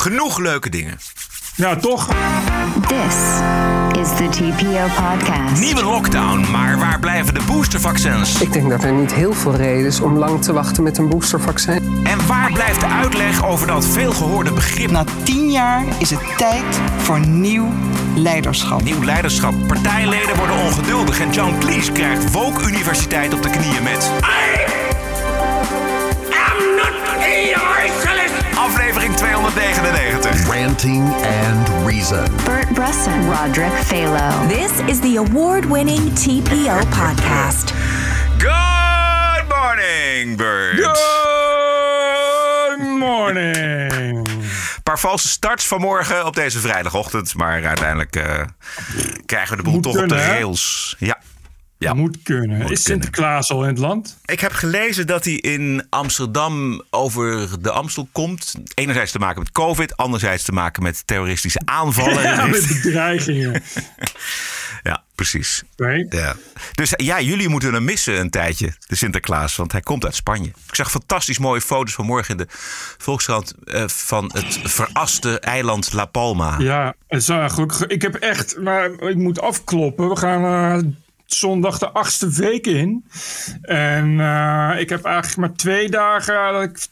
genoeg leuke dingen. Ja, toch? This is the TPO podcast. Nieuwe lockdown, maar waar blijven de boostervaccins? Ik denk dat er niet heel veel reden is om lang te wachten met een boostervaccin. En waar blijft de uitleg over dat veelgehoorde begrip Na tien jaar is het tijd voor nieuw leiderschap. nieuw leiderschap? Partijleden worden ongeduldig en John Cleese krijgt Woke Universiteit op de knieën met... 299. Ranting and Reason. Bert Bresson, Roderick Phalo. This is the award winning TPO podcast. Good morning, Bert. Good morning. Een paar valse starts vanmorgen op deze vrijdagochtend. Maar uiteindelijk eh, krijgen we de boel Moet toch op de hè? rails. Ja. Ja. Moet kunnen. Moet is kunnen. Sinterklaas al in het land? Ik heb gelezen dat hij in Amsterdam over de Amstel komt. Enerzijds te maken met COVID, anderzijds te maken met terroristische aanvallen. Ja, met bedreigingen. Ja, precies. Nee? Ja. Dus ja, jullie moeten hem missen een tijdje, de Sinterklaas, want hij komt uit Spanje. Ik zag fantastisch mooie foto's vanmorgen in de Volkskrant eh, van het veraste eiland La Palma. Ja, het is uh, gelukkig. Ik heb echt, maar ik moet afkloppen. We gaan eh, zondag de achtste week in. En eh, ik heb eigenlijk maar twee dagen dat ik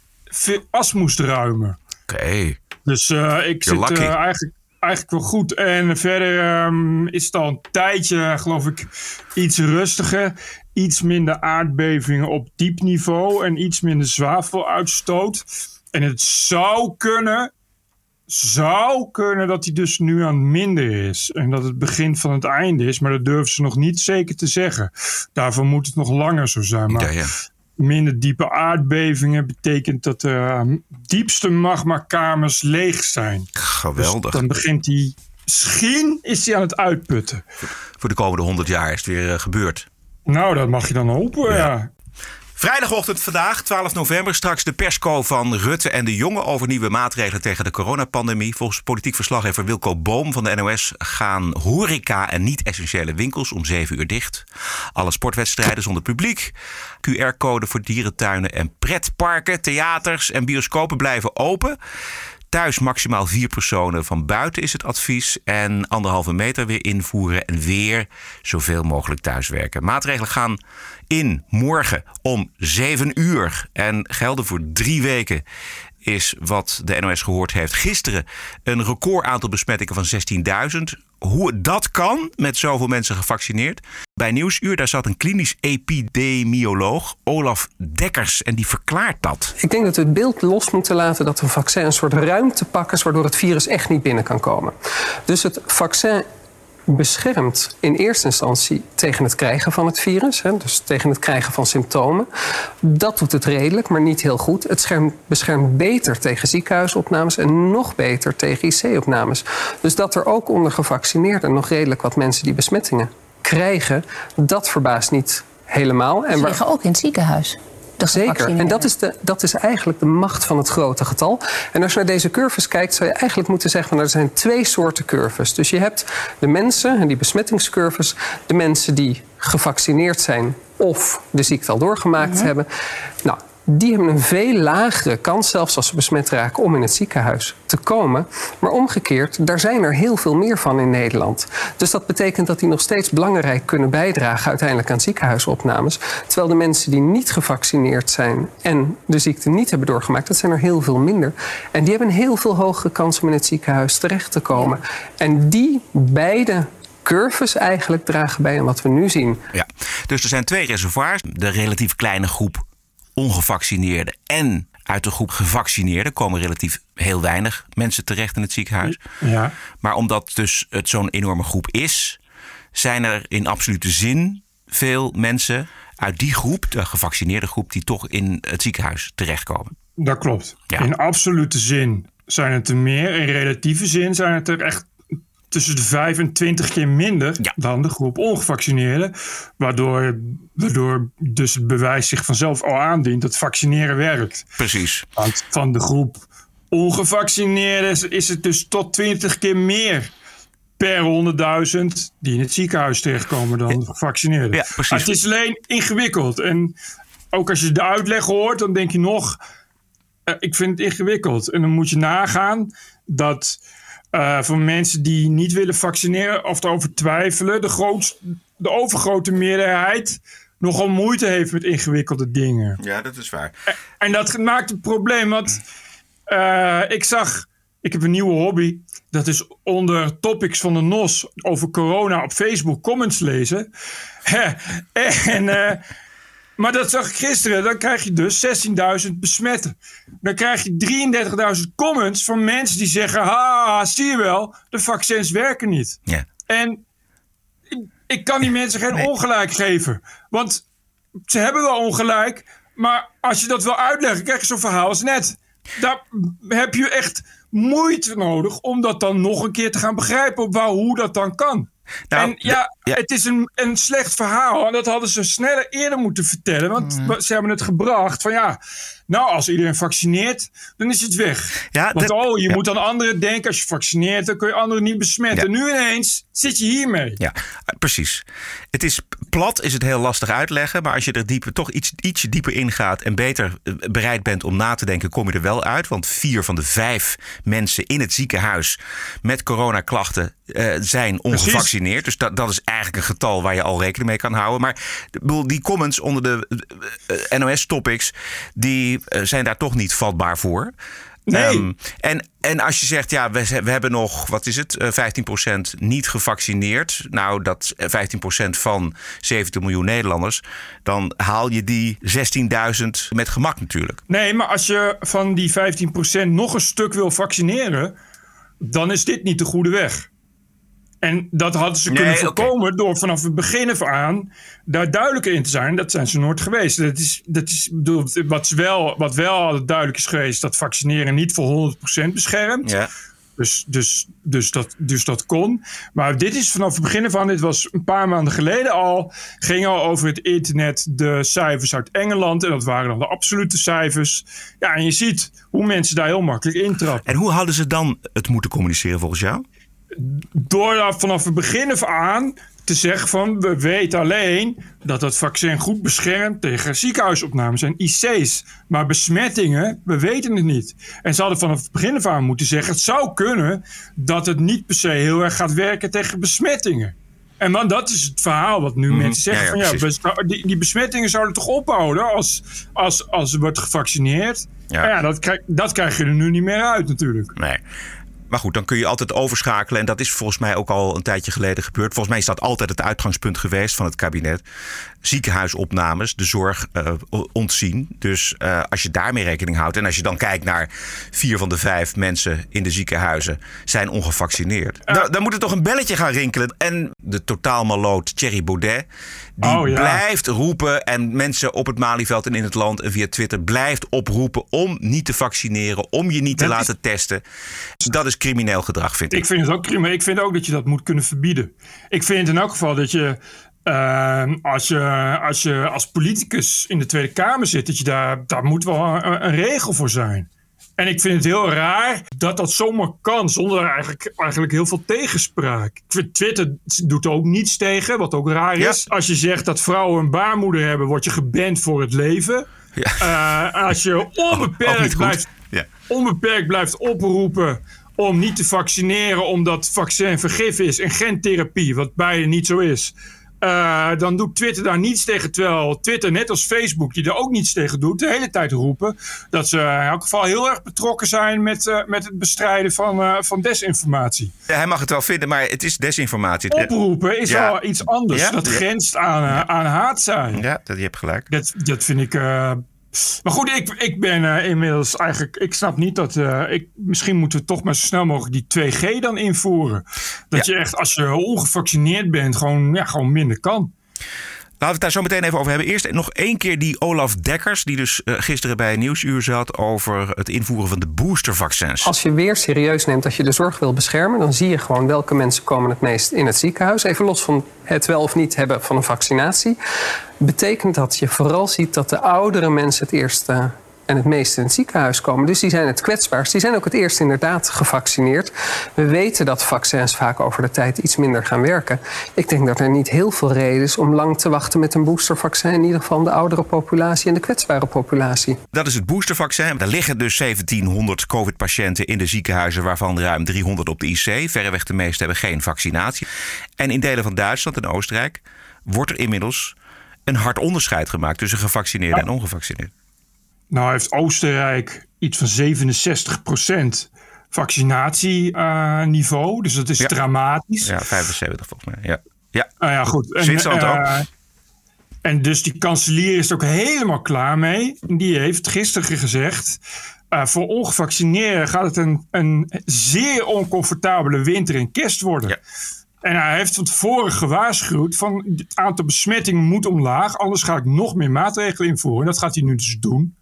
as moest ruimen. Oké. Dus eh, ik You're zit eh, eigenlijk, eigenlijk wel goed. En verder ehm, is het al een tijdje, geloof ik, iets rustiger. Iets minder aardbevingen op diep niveau. En iets minder zwaveluitstoot. En het zou kunnen, zou kunnen dat hij dus nu aan het minder is. En dat het begin van het einde is. Maar dat durven ze nog niet zeker te zeggen. Daarvoor moet het nog langer zo zijn. Maar Ja, ja. minder diepe aardbevingen betekent dat de ehm, diepste magmakamers leeg zijn. Geweldig. Dus dan begint hij, misschien is hij aan het uitputten. Voor de komende 100 jaar is het weer eh, gebeurd. Nou, dat mag je dan hopen, ja. Vrijdagochtend vandaag, 12 november, straks de persco van Rutte en de Jonge over nieuwe maatregelen tegen de coronapandemie. Volgens politiek verslaggever Wilco Boom van de NOS gaan horeca en niet-essentiële winkels om 7 uur dicht. Alle sportwedstrijden zonder publiek. QR-code voor dierentuinen en pretparken, theaters en bioscopen blijven open. Thuis maximaal vier personen van buiten is het advies. En anderhalve meter weer invoeren en weer zoveel mogelijk thuiswerken. Maatregelen gaan in morgen om zeven uur. En gelden voor drie weken is wat de NOS gehoord heeft. Gisteren een record aantal besmettingen van 16.000. Hoe dat kan met zoveel mensen gevaccineerd. Bij Nieuwsuur daar zat een klinisch epidemioloog, Olaf Dekkers. En die verklaart dat. Ik denk dat we het beeld los moeten laten dat een vaccin een soort ruimte pakken is waardoor het virus echt niet binnen kan komen. Dus het vaccin beschermt in eerste instantie tegen het krijgen van het virus, hè, dus tegen het krijgen van symptomen. Dat doet het redelijk, maar niet heel goed. Het schermt, beschermt beter tegen ziekenhuisopnames en nog beter tegen IC-opnames. Dus dat er ook onder gevaccineerden nog redelijk wat mensen die besmettingen krijgen, dat verbaast niet helemaal. En Ze liggen ook in het ziekenhuis. Zeker. En dat is, de, dat is eigenlijk de macht van het grote getal. En als je naar deze curves kijkt, zou je eigenlijk moeten zeggen: van, er zijn twee soorten curves. Dus je hebt de mensen, en die besmettingscurves, de mensen die gevaccineerd zijn of de ziekte al doorgemaakt hebben. Nou, die hebben een veel lagere kans, zelfs als ze besmet raken, om in het ziekenhuis te komen. Maar omgekeerd, daar zijn er heel veel meer van in Nederland. Dus dat betekent dat die nog steeds belangrijk kunnen bijdragen uiteindelijk aan ziekenhuisopnames. Terwijl de mensen die niet gevaccineerd zijn en de ziekte niet hebben doorgemaakt, dat zijn er heel veel minder. En die hebben een heel veel hogere kans om in het ziekenhuis terecht te komen. En die beide curves eigenlijk dragen bij aan wat we nu zien. Ja, dus er zijn twee reservoirs. De relatief kleine groep ongevaccineerden en uit de groep gevaccineerden komen relatief heel weinig mensen terecht in het ziekenhuis. Ja. Maar omdat dus het zo'n enorme groep is, zijn er in absolute zin veel mensen uit die groep, de gevaccineerde groep, die toch in het ziekenhuis terechtkomen. Dat klopt. Ja. In absolute zin zijn het er meer. In relatieve zin zijn het er echt tussen de 5 en 20 keer minder Ja. dan de groep ongevaccineerden. Waardoor, waardoor dus het bewijs zich vanzelf al aandient dat vaccineren werkt. Precies. Want van de groep ongevaccineerden is- is het dus tot 20 keer meer per 100.000 die in het ziekenhuis terechtkomen dan gevaccineerden. Ja, precies. Maar het is alleen ingewikkeld. En ook als je de uitleg hoort, dan denk je nog... eh, ik vind het ingewikkeld. En dan moet je nagaan dat uh, voor mensen die niet willen vaccineren of erover twijfelen, de, de overgrote meerderheid nogal moeite heeft met ingewikkelde dingen. Ja, dat is waar. En, en dat maakt een probleem, want uh, ik zag, ik heb een nieuwe hobby. Dat is onder topics van de NOS over corona op Facebook comments lezen. en, uh, maar dat zag ik gisteren. Dan krijg je dus 16.000 besmetten. Dan krijg je 33.000 comments van mensen die zeggen: Ha, zie je wel, de vaccins werken niet. Ja. En ik, ik kan die mensen geen ongelijk geven. Want ze hebben wel ongelijk. Maar als je dat wil uitleggen, krijg je zo'n verhaal als net. Daar heb je echt moeite nodig om dat dan nog een keer te gaan begrijpen. Waar, hoe dat dan kan. Nou, en ja, het is een, een slecht verhaal. En dat hadden ze sneller eerder moeten vertellen. Want mm. ze hebben het gebracht van ja, nou als iedereen vaccineert, dan is het weg. Ja, want dat, oh, je moet aan anderen denken. Als je vaccineert, dan kun je anderen niet besmetten. Nu ineens zit je hiermee. Ja, precies. Het is plat, is het heel lastig uitleggen. Maar als je er dieper, toch iets, ietsje dieper ingaat en beter eh, bereid bent om na te denken, kom je er wel uit. Want vier van de vijf mensen in het ziekenhuis met coronaklachten uh, zijn ongevaccineerd. Dus dat, dat is eigenlijk een getal waar je al rekening mee kan houden. Maar die comments onder de uh, NOS-topics, die zijn daar toch niet vatbaar voor. Nee. Um, en, en als je zegt, ja, we, we hebben nog, wat is het, uh, 15% niet gevaccineerd. Nou, dat 15% van 70 miljoen Nederlanders. Dan haal je die 16.000 met gemak natuurlijk. Nee, maar als je van die 15% nog een stuk wil vaccineren. dan is dit niet de goede weg. En dat hadden ze kunnen voorkomen door vanaf het begin af aan daar duidelijker in te zijn. Dat zijn ze nooit geweest. Dat is, dat is, wat, wel, wat wel duidelijk is geweest, dat vaccineren niet voor 100% beschermt. Ja. Dus, dus, dus, dat, dus dat kon. Maar dit is vanaf het begin van, dit was een paar maanden geleden al, ging al over het internet de cijfers uit Engeland. En dat waren dan de absolute cijfers. Ja, en je ziet hoe mensen daar heel makkelijk intrappen. En hoe hadden ze dan het moeten communiceren volgens jou? Door vanaf het begin af aan te zeggen van we weten alleen dat het vaccin goed beschermt tegen ziekenhuisopnames en IC's. Maar besmettingen, we weten het niet. En ze hadden vanaf het begin af aan moeten zeggen het zou kunnen dat het niet per se heel erg gaat werken tegen besmettingen. En dan, dat is het verhaal wat nu mm, mensen zeggen. Ja, ja, van, ja die, die, besmettingen zouden toch ophouden als, als, als er wordt gevaccineerd. Ja, ja dat, krijg, dat krijg je er nu niet meer uit natuurlijk. Nee. Maar goed, dan kun je altijd overschakelen. En dat is volgens mij ook al een tijdje geleden gebeurd. Volgens mij is dat altijd het uitgangspunt geweest van het kabinet. Ziekenhuisopnames, de zorg uh, ontzien. Dus uh, als je daarmee rekening houdt. En als je dan kijkt naar vier van de vijf mensen in de ziekenhuizen zijn ongevaccineerd. Uh. Dan, dan moet er toch een belletje gaan rinkelen. En de totaalmaloot Thierry Baudet. Die oh, ja. blijft roepen. En mensen op het Malieveld en in het land en via Twitter blijft oproepen om niet te vaccineren. Om je niet te Dat laten is- testen. Dat is crimineel gedrag, vind ik. Ik vind het ook prima. Ik vind ook dat je dat moet kunnen verbieden. Ik vind in elk geval dat je. eh, als, je als je als politicus in de Tweede Kamer zit, dat je daar, daar moet wel een, een regel voor zijn. En ik vind het heel raar dat dat zomaar kan, zonder eigenlijk, eigenlijk heel veel tegenspraak. Ik vind Twitter doet ook niets tegen, wat ook raar Ja. is. Als je zegt dat vrouwen een baarmoeder hebben, word je geband voor het leven. Ja. Eh, als je Ook niet onbeperkt blijft Ja. onbeperkt blijft oproepen om niet te vaccineren omdat vaccin vergif is en geen therapie, wat beide niet zo is. eh, dan doet Twitter daar niets tegen. Terwijl Twitter, net als Facebook, die er ook niets tegen doet, de hele tijd roepen dat ze in elk geval heel erg betrokken zijn met, eh, met het bestrijden van, eh, van desinformatie. Ja, hij mag het wel vinden, maar het is desinformatie. Oproepen is Ja. al iets anders. Ja? Dat grenst aan, aan haat zijn. Ja, dat, je hebt gelijk. Dat, dat vind ik. Maar goed, ik, ik ben eh, inmiddels eigenlijk. Ik snap niet dat. eh, ik, misschien moeten we toch maar zo snel mogelijk die 2G dan invoeren. Dat Ja. je echt, als je ongevaccineerd bent, gewoon, ja, gewoon minder kan. Laten we het daar zo meteen even over hebben. Eerst nog één keer die Olaf Dekkers, die dus eh, gisteren bij Nieuwsuur zat over het invoeren van de boostervaccins. Als je weer serieus neemt dat je de zorg wil beschermen, dan zie je gewoon welke mensen komen het meest in het ziekenhuis. Even los van het wel of niet hebben van een vaccinatie. Betekent dat je vooral ziet dat de oudere mensen het eerst eh, en het meest in het ziekenhuis komen. Dus die zijn het kwetsbaarst. Die zijn ook het eerst inderdaad gevaccineerd. We weten dat vaccins vaak over de tijd iets minder gaan werken. Ik denk dat er niet heel veel reden is om lang te wachten met een boostervaccin. In ieder geval de oudere populatie en de kwetsbare populatie. Dat is het boostervaccin. Er liggen dus 1700 COVID-patiënten in de ziekenhuizen, waarvan ruim 300 op de IC. Verreweg de meeste hebben geen vaccinatie. En in delen van Duitsland en Oostenrijk wordt er inmiddels een hard onderscheid gemaakt tussen gevaccineerden en ongevaccineerden. Nou heeft Oostenrijk iets van 67% vaccinatieniveau. dus dat is Ja. dramatisch. Ja, 75 volgens mij. Ja. Ja. Nou ja, goed. En, Zwitserland ook. eh, en dus die kanselier is er ook helemaal klaar mee. Die heeft gisteren gezegd... eh, voor ongevaccineerden gaat het een, een zeer oncomfortabele winter en kerst worden. Ja. En hij heeft van tevoren gewaarschuwd van het aantal besmettingen moet omlaag. Anders ga ik nog meer maatregelen invoeren. En dat gaat hij nu dus doen.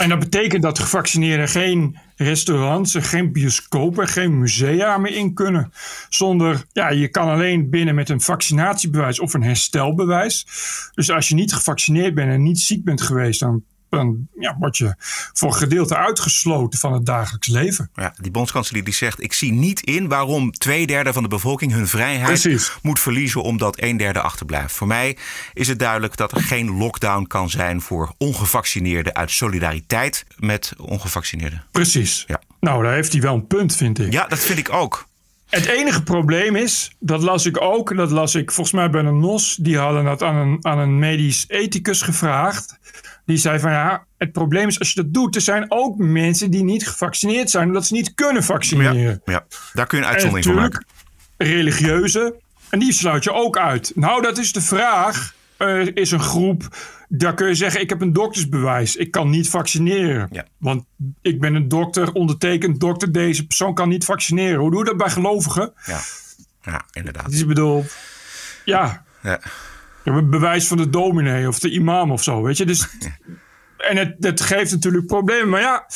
En dat betekent dat gevaccineerden geen restaurants, en geen bioscopen, geen musea meer in kunnen. Zonder, ja, je kan alleen binnen met een vaccinatiebewijs of een herstelbewijs. Dus als je niet gevaccineerd bent en niet ziek bent geweest, dan, dan ja, word je voor een gedeelte uitgesloten van het dagelijks leven. Ja, die bondskanselier die zegt: Ik zie niet in waarom twee derde van de bevolking hun vrijheid Precies. moet verliezen omdat een derde achterblijft. Voor mij is het duidelijk dat er geen lockdown kan zijn voor ongevaccineerden uit solidariteit met ongevaccineerden. Precies. Ja. Nou, daar heeft hij wel een punt, vind ik. Ja, dat vind ik ook. Het enige probleem is, dat las ik ook, dat las ik volgens mij bij een NOS, die hadden dat aan een, aan een medisch ethicus gevraagd. Die zei van ja, het probleem is als je dat doet, er zijn ook mensen die niet gevaccineerd zijn, omdat ze niet kunnen vaccineren. Ja, ja. Daar kun je een En uitzondering van maken. religieuze, en die sluit je ook uit. Nou, dat is de vraag. Er is een groep, daar kun je zeggen, ik heb een doktersbewijs. Ik kan niet vaccineren. Ja. Want ik ben een dokter, ondertekend dokter. Deze persoon kan niet vaccineren. Hoe doe je dat bij gelovigen? Ja, ja inderdaad. Dus ik bedoel, ja, Ja. een bewijs van de dominee of de imam of zo, weet je. Dus, en het, het geeft natuurlijk problemen. Maar ja,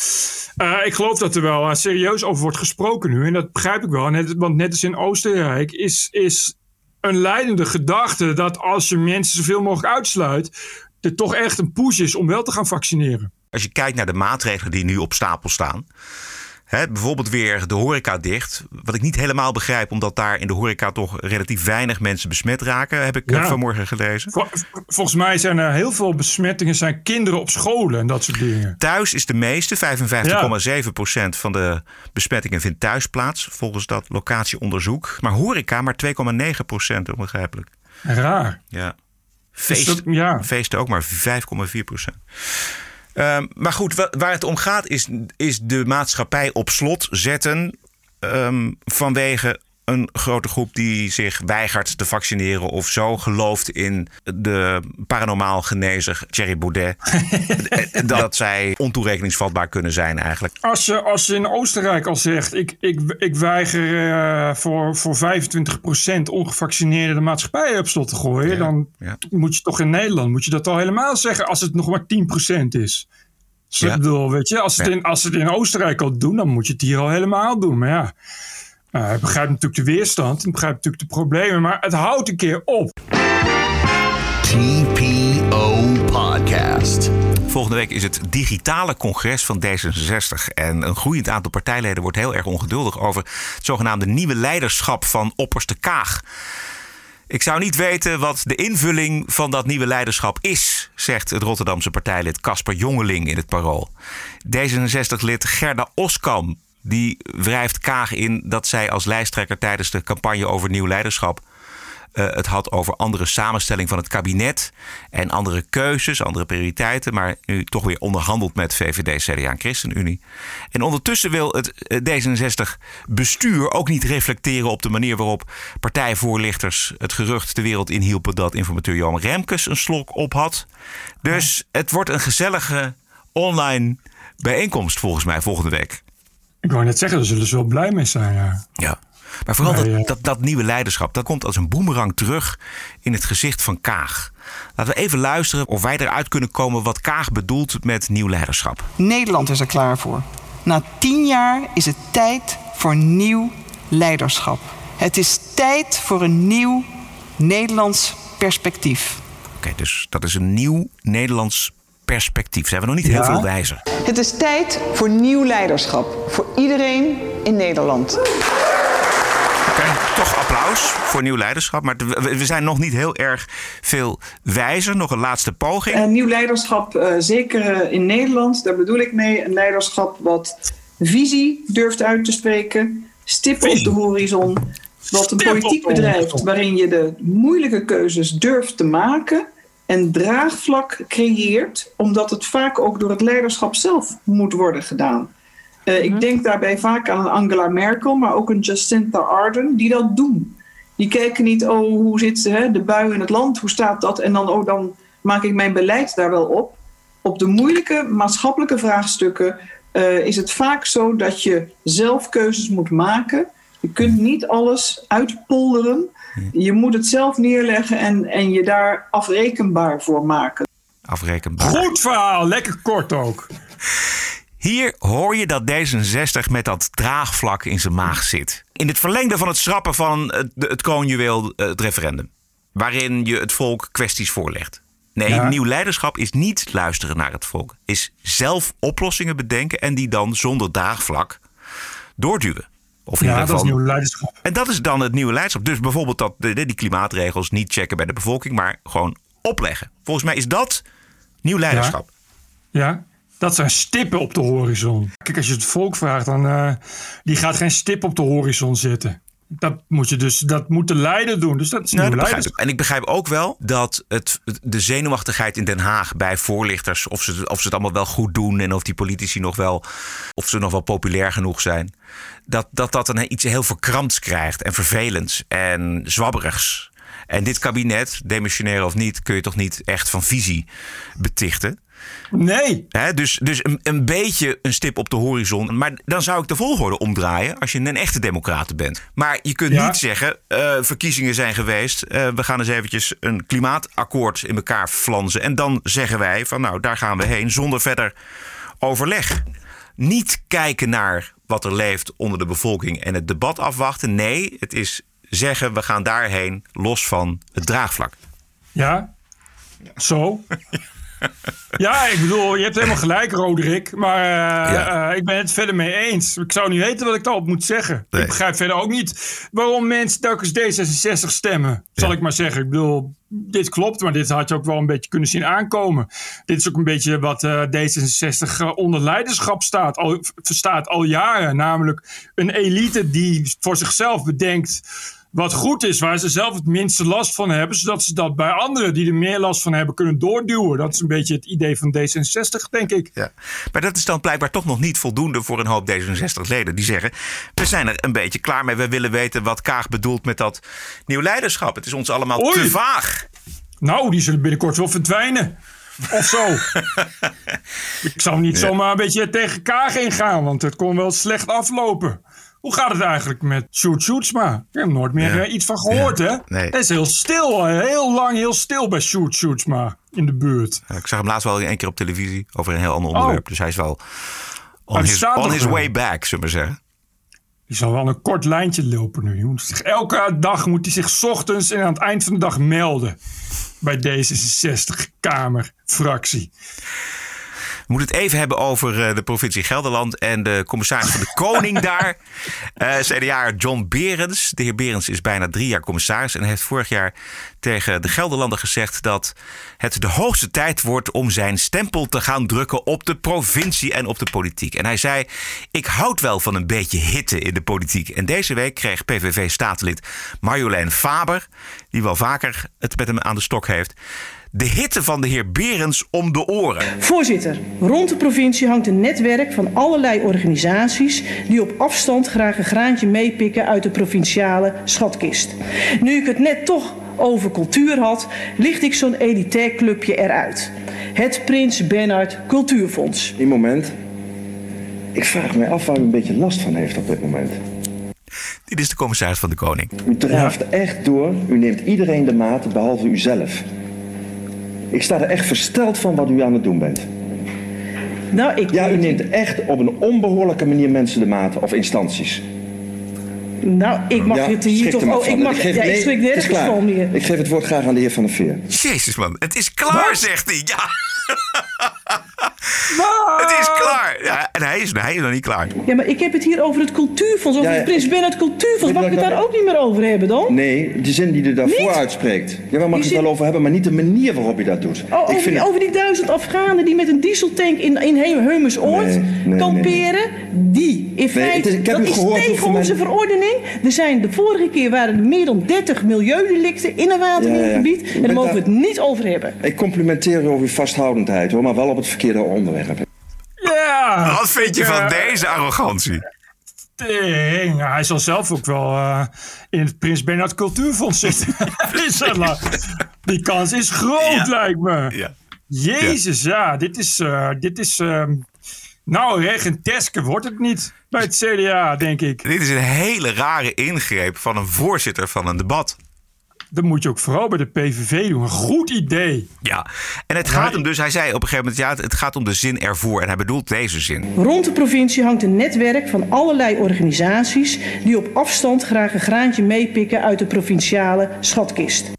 eh, ik geloof dat er wel eh, serieus over wordt gesproken nu. En dat begrijp ik wel. Net, want net als in Oostenrijk is, is een leidende gedachte dat als je mensen zoveel mogelijk uitsluit, er toch echt een push is om wel te gaan vaccineren. Als je kijkt naar de maatregelen die nu op stapel staan. Hè, bijvoorbeeld weer de horeca dicht. Wat ik niet helemaal begrijp, omdat daar in de horeca toch relatief weinig mensen besmet raken. Heb ik eh, Ja. vanmorgen gelezen. Vol- volgens mij zijn er heel veel besmettingen, zijn kinderen op scholen en dat soort dingen. Thuis is de meeste, 55,7% van de besmettingen vindt thuis plaats. Volgens dat locatieonderzoek. Maar horeca maar 2,9% onbegrijpelijk. Raar. Ja. Feest, dat- ja. Feesten ook maar 5,4%. Ehm, maar goed, wa- waar het om gaat is, is de maatschappij op slot zetten ehm, vanwege een grote groep die zich weigert te vaccineren of zo gelooft in de paranormaal genezer Thierry Baudet. En dat zij ontoerekeningsvatbaar kunnen zijn eigenlijk. Als je, als je in Oostenrijk al zegt, ik, ik, ik weiger eh, voor, voor 25% ongevaccineerden de maatschappij op slot te gooien, Ja, dan ja. moet je toch in Nederland moet je dat al helemaal zeggen als het nog maar 10% is. Dus Ja. ik bedoel, weet je, als, het in, als ze het in Oostenrijk al doen, dan moet je het hier al helemaal doen. Maar ja, eh, ik begrijp natuurlijk de weerstand, ik begrijp natuurlijk de problemen, maar het houdt een keer op. TPO Podcast. Volgende week is het digitale congres van D66. En een groeiend aantal partijleden wordt heel erg ongeduldig over het zogenaamde nieuwe leiderschap van opperste Kaag. Ik zou niet weten wat de invulling van dat nieuwe leiderschap is, zegt het Rotterdamse partijlid Casper Jongeling in het Parool. D66-lid Gerda Oskam die wrijft Kaag in dat zij als lijsttrekker tijdens de campagne over nieuw leiderschap eh, het had over andere samenstelling van het kabinet en andere keuzes, andere prioriteiten, maar nu toch weer onderhandeld met VVD, CDA en ChristenUnie. En ondertussen wil het eh, D66-bestuur ook niet reflecteren op de manier waarop partijvoorlichters het gerucht de wereld inhielpen dat informateur Johan Remkes een slok op had. Dus het wordt een gezellige online bijeenkomst volgens mij volgende week. Ik wou net zeggen, daar zullen ze wel blij mee zijn. Ja. Ja. Maar vooral Nee, dat, ja. dat, dat nieuwe leiderschap, dat komt als een boemerang terug in het gezicht van Kaag. Laten we even luisteren of wij eruit kunnen komen wat Kaag bedoelt met nieuw leiderschap. Nederland is er klaar voor. Na tien jaar is het tijd voor nieuw leiderschap. Het is tijd voor een nieuw Nederlands perspectief. Oké, dus dat is een nieuw Nederlands perspectief. Zijn we nog niet heel Ja. veel wijzer. Het is tijd voor nieuw leiderschap. Voor iedereen in Nederland. Oké, toch applaus voor nieuw leiderschap. Maar we zijn nog niet heel erg veel wijzer. Nog een laatste poging. Een nieuw leiderschap, eh, zeker eh, in Nederland, daar bedoel ik mee. Een leiderschap wat visie durft uit te spreken, stippen op de horizon. Wat een politiek bedrijft waarin je de moeilijke keuzes durft te maken en draagvlak creëert, omdat het vaak ook door het leiderschap zelf moet worden gedaan. Eh, Ik denk daarbij vaak aan Angela Merkel, maar ook een Jacinta Ardern, die dat doen. Die kijken niet, oh, hoe zit hè, de bui in het land, hoe staat dat? En dan, oh, dan maak ik mijn beleid daar wel op. Op de moeilijke maatschappelijke vraagstukken eh, is het vaak zo dat je zelf keuzes moet maken. Je kunt niet alles uitpolderen. Je moet het zelf neerleggen en, en je daar afrekenbaar voor maken. Afrekenbaar. Goed verhaal, lekker kort ook. Hier hoor je dat D66 met dat draagvlak in zijn maag zit. In het verlengde van het schrappen van het, het kroonjuweel, eh, het referendum. Waarin je het volk kwesties voorlegt. Nee, Ja. nieuw leiderschap is niet luisteren naar het volk. Is zelf oplossingen bedenken en die dan zonder draagvlak doorduwen. Of in Ja, dat is nieuw leiderschap. En dat is dan het nieuwe leiderschap. Dus bijvoorbeeld dat, die klimaatregels niet checken bij de bevolking, maar gewoon opleggen. Volgens mij is dat nieuw leiderschap. Ja, dat zijn stippen op de horizon. Kijk, als je het volk vraagt, dan eh, die gaat geen stip op de horizon zetten. Dat moet je dus, dat moet de leider doen. Dus dat is Nou, dat ik. En ik begrijp ook wel dat het, de zenuwachtigheid in Den Haag bij voorlichters, of ze, of ze het allemaal wel goed doen en of die politici nog wel, of ze nog wel populair genoeg zijn, dat dat, dat een iets heel verkrampts krijgt en vervelends en zwabberigs. En dit kabinet, demissionair of niet, kun je toch niet echt van visie betichten. Nee, Hè, dus dus een, een beetje een stip op de horizon. Maar dan zou ik de volgorde omdraaien als je een echte democraten bent. Maar je kunt Ja. niet zeggen, eh, verkiezingen zijn geweest. eh, we gaan eens eventjes een klimaatakkoord in elkaar flanzen. En dan zeggen wij van nou, daar gaan we heen zonder verder overleg. Niet kijken naar wat er leeft onder de bevolking en het debat afwachten. Nee, het is zeggen we gaan daarheen los van het draagvlak. ja. Zo. Ja, ik bedoel, je hebt helemaal gelijk, Roderick. Maar eh, Ja. eh, ik ben het verder mee eens. Ik zou niet weten wat ik daarop moet zeggen. Nee. Ik begrijp verder ook niet waarom mensen telkens D66 stemmen. Zal ik maar zeggen. Ik bedoel, dit klopt, maar dit had je ook wel een beetje kunnen zien aankomen. Dit is ook een beetje wat eh, D66 eh, onder leiderschap staat, al, verstaat al jaren. Namelijk een elite die voor zichzelf bedenkt wat goed is, waar ze zelf het minste last van hebben, zodat ze dat bij anderen die er meer last van hebben kunnen doorduwen. Dat is een beetje het idee van D66, denk ik. Ja. Maar dat is dan blijkbaar toch nog niet voldoende voor een hoop D66-leden. Die zeggen, we zijn er een beetje klaar mee. We willen weten wat Kaag bedoelt met dat nieuw leiderschap. Het is ons allemaal Oei. te vaag. Nou, die zullen binnenkort wel verdwijnen. Of zo. ik zou niet zomaar een beetje tegen Kaag ingaan, want het kon wel slecht aflopen. Hoe gaat het eigenlijk met Sjoerd Sjoerdsma? Ik heb nooit meer Ja. eh, iets van gehoord, Ja. hè? Nee. Het is heel stil, eh, heel lang heel stil bij Sjoerd Sjoerdsma in de buurt. Ik zag hem laatst wel één keer op televisie over een heel ander onderwerp. Dus hij is wel on his, on his way back, zullen we zeggen. Die zal wel een kort lijntje lopen nu. Je moet zich, elke dag moet hij zich 's ochtends en aan het eind van de dag melden. Bij D66-Kamerfractie. We moeten het even hebben over eh, de provincie Gelderland en de commissaris van de Koning daar. Eh CDA John Berends. De heer Berends is bijna drie jaar commissaris en heeft vorig jaar tegen de Gelderlander gezegd dat het de hoogste tijd wordt om zijn stempel te gaan drukken op de provincie en op de politiek. En hij zei: Ik houd wel van een beetje hitte in de politiek. En deze week kreeg PVV-staatslid Marjolein Faber, die wel vaker het met hem aan de stok heeft, de hitte van de heer Berends om de oren. Voorzitter, rond de provincie hangt een netwerk van allerlei organisaties die op afstand graag een graantje meepikken uit de provinciale schatkist. Nu ik het net toch over cultuur had, licht ik zo'n elitair clubje eruit. Het Prins Bernhard Cultuurfonds. Een moment. Ik vraag me af waar u een beetje last van heeft op dit moment. Dit is de commissaris van de Koning. U draaft echt door. U neemt iedereen de maat, behalve uzelf. Ik sta er echt versteld van wat u aan het doen bent. Nou, ik Ja, u neemt echt op een onbehoorlijke manier mensen de maat of instanties. Nou, ik mag ja, het hier toch... Oh, ik mag... geef- ja, nee, ik schrik nergens van meer. Ik geef het woord graag aan de heer Van der Veer. Jezus man, het is klaar, zegt hij. Ja. Het is klaar. Ja, en hij is, hij is nog niet klaar. Ja, maar ik heb het hier over het cultuurfonds, over Ja, het Prins Bernhard Cultuurfonds. Mag je ik het daar ik- ook niet meer over hebben dan? Nee, de zin die je daarvoor Niet? uitspreekt. Ja, waar mag je het wel over hebben, maar niet de manier waarop je dat doet. Oh, over, die, over die duizend Afghanen die met een dieseltank in, in He- Heumersoord Nee, nee, kamperen. Die, in feite, het is- ik heb dat u is gehoord tegen onze verordening. Er zijn, de vorige keer waren er meer dan 30 milieudelicten in een Ja, ja. watergebied. Ik En daar mogen we daar- het niet over hebben. Ik complimenteer je over je vasthoudendheid hoor, maar wel op het verkeerde onderwerp. Ja! Wat vind je van deze arrogantie? Ja, hij zal zelf ook wel eh, in het Prins Bernhard Cultuurfonds zitten. Die kans is groot, lijkt me. Ja. Jezus, ja. Dit is... eh, dit is ehm, nou, regenteske wordt het niet bij het CDA, denk ik. Dit is een hele rare ingreep van een voorzitter van een debat. Dat moet je ook vooral bij de PVV doen. Een goed idee. Ja, en het gaat hem dus, hij zei op een gegeven moment, ja, het gaat om de zin ervoor. En hij bedoelt deze zin. Rond de provincie hangt een netwerk van allerlei organisaties die op afstand graag een graantje meepikken uit de provinciale schatkist.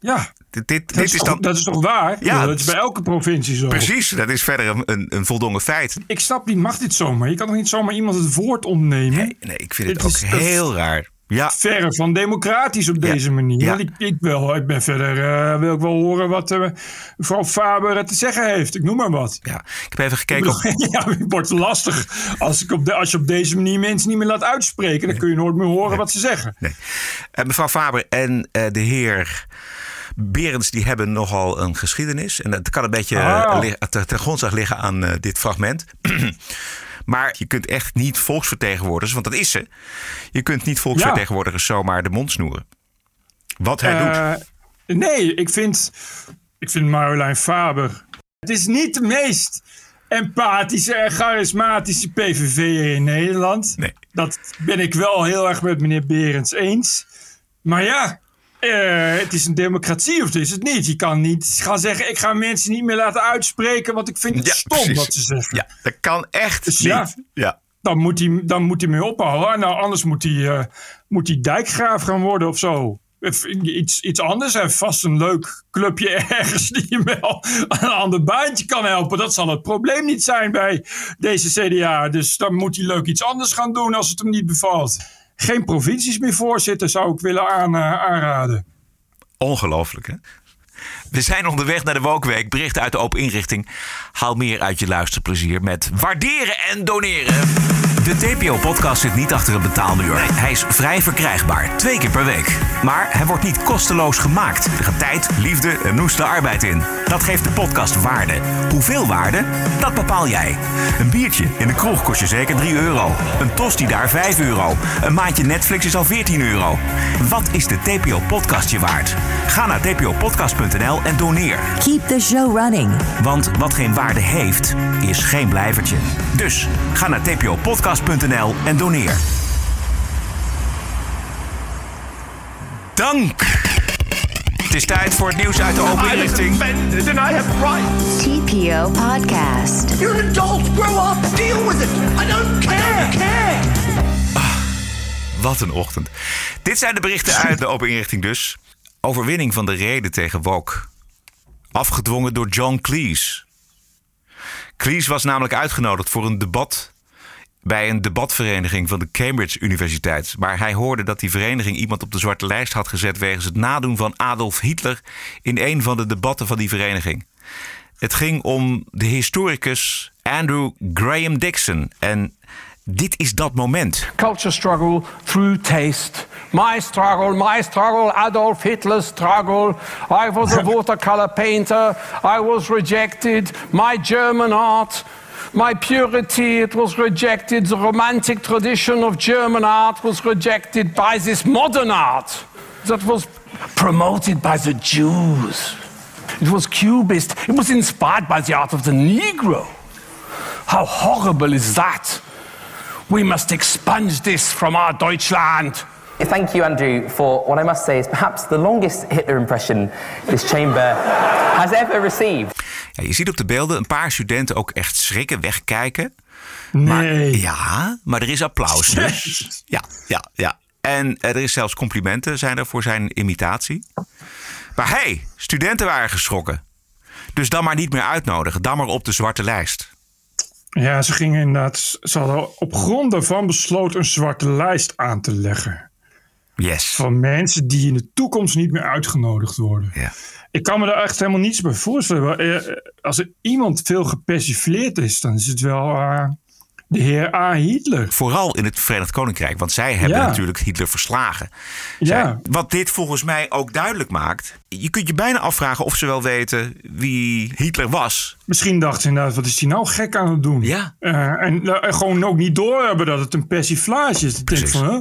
Ja, Dit, dit, dat, dit is, dan. dat is toch waar? Ja, dat is bij elke provincie zo. Precies, dat is verder een, een, een voldongen feit. Ik snap niet, mag dit zomaar? Je kan toch niet zomaar iemand het woord ontnemen? Nee, nee ik vind het ook is- dat is heel raar. Ja, Verre van democratisch op deze manier. Ja. Want ik, ik, wil, ik ben verder, eh, wil ik wel horen wat eh, mevrouw Faber te zeggen heeft. Ik noem maar wat. ja, ik heb even gekeken op. ja, het wordt lastig. Als, ik op de, als je op deze manier mensen niet meer laat uitspreken, dan kun je nooit meer horen wat ze zeggen. Nee. Eh, mevrouw Faber en eh, de heer Berends die hebben nogal een geschiedenis. En dat kan een beetje Ah. eh, li- ten, grondslag liggen aan eh, dit fragment. maar je kunt echt niet volksvertegenwoordigers, want dat is ze. Je kunt niet volksvertegenwoordigers zomaar de mond snoeren. Wat hij doet. Eh, nee, ik vind, ik vind Marjolein Faber. Het is niet de meest empathische en charismatische PVV'er in Nederland. Nee. Dat ben ik wel heel erg met meneer Berends eens. Maar ja, eh, het is een democratie of het is het niet. Je kan niet gaan zeggen: ik ga mensen niet meer laten uitspreken, want ik vind het Ja, stom precies. wat ze zeggen. Ja, dat kan echt Dus niet. ja. ja. Dan moet hij, dan moet hij mee ophouden. Nou, anders moet hij, eh, moet hij dijkgraaf gaan worden of zo. Of Iets, iets anders. Heeft vast een leuk clubje ergens die je wel aan een ander baantje kan helpen. Dat zal het probleem niet zijn bij deze CDA. Dus dan moet hij leuk iets anders gaan doen als het hem niet bevalt. Geen provincies meer voorzitten zou ik willen aan, eh, aanraden. Ongelooflijk, hè? We zijn onderweg naar de Wokweek. Berichten uit de open inrichting. Haal meer uit je luisterplezier met waarderen en doneren. De TPO-podcast zit niet achter een betaalmuur. Hij is vrij verkrijgbaar, twee keer per week. Maar hij wordt niet kosteloos gemaakt. Er gaat tijd, liefde en noeste arbeid in. Dat geeft de podcast waarde. Hoeveel waarde? Dat bepaal jij. Een biertje in de kroeg kost je zeker 3 euro. Een tosti daar 5 euro. Een maandje Netflix is al 14 euro. Wat is de TPO-podcast je waard? Ga naar tpopodcast.nl en doneer. Keep the show running. Want wat geen waarde heeft, is geen blijvertje. Dus ga naar tpopodcast.nl en doneer. Dank! Het is tijd voor het nieuws uit de open rights. TPO Podcast. You're an adult. Grow up. Deal with it. I don't care. care. Wat een ochtend. Dit zijn de berichten uit de open inrichting dus. Overwinning van de reden tegen Woke. Afgedwongen door John Cleese. Cleese was namelijk uitgenodigd voor een debat bij een debatvereniging van de Cambridge Universiteit. Maar hij hoorde dat die vereniging iemand op de zwarte lijst had gezet wegens het nadoen van Adolf Hitler in een van de debatten van die vereniging. Het ging om de historicus Andrew Graham Dixon. En dit is dat moment. culture struggle through taste. My struggle, my struggle, Adolf Hitler's struggle. I was a watercolor painter. I was rejected. My German art. My purity, it was rejected. The romantic tradition of German art was rejected by this modern art that was promoted by the Jews. It was Cubist. It was inspired by the art of the Negro. How horrible is that? We must expunge this from our Deutschland. Thank you, Andrew, for what I must say is perhaps the longest Hitler impression this chamber has ever received. Ja, je ziet op de beelden een paar studenten ook echt schrikken, wegkijken. Nee. Ja, maar er is applaus. Dus. Ja, ja, ja. En eh, er is zelfs complimenten zijn er voor zijn imitatie. Maar hey, studenten waren geschrokken. Dus dan maar niet meer uitnodigen. Dan maar op de zwarte lijst. Ja, ze gingen inderdaad. Ze hadden op grond daarvan besloten een zwarte lijst aan te leggen. Yes. Van mensen die in de toekomst niet meer uitgenodigd worden. Ja. Ik kan me daar echt helemaal niets bij voorstellen. Eh, Als er iemand veel gepersifleerd is, dan is het wel uh, de heer A. Hitler. Vooral in het Verenigd Koninkrijk, want zij hebben Ja. natuurlijk Hitler verslagen. Ja. Wat dit volgens mij ook duidelijk maakt. Je kunt je bijna afvragen of ze wel weten wie Hitler was. Misschien dachten ze inderdaad, wat is hij nou gek aan het doen? Ja. Eh, en eh, gewoon ook niet doorhebben dat het een persiflage is. Ik denk van, hè?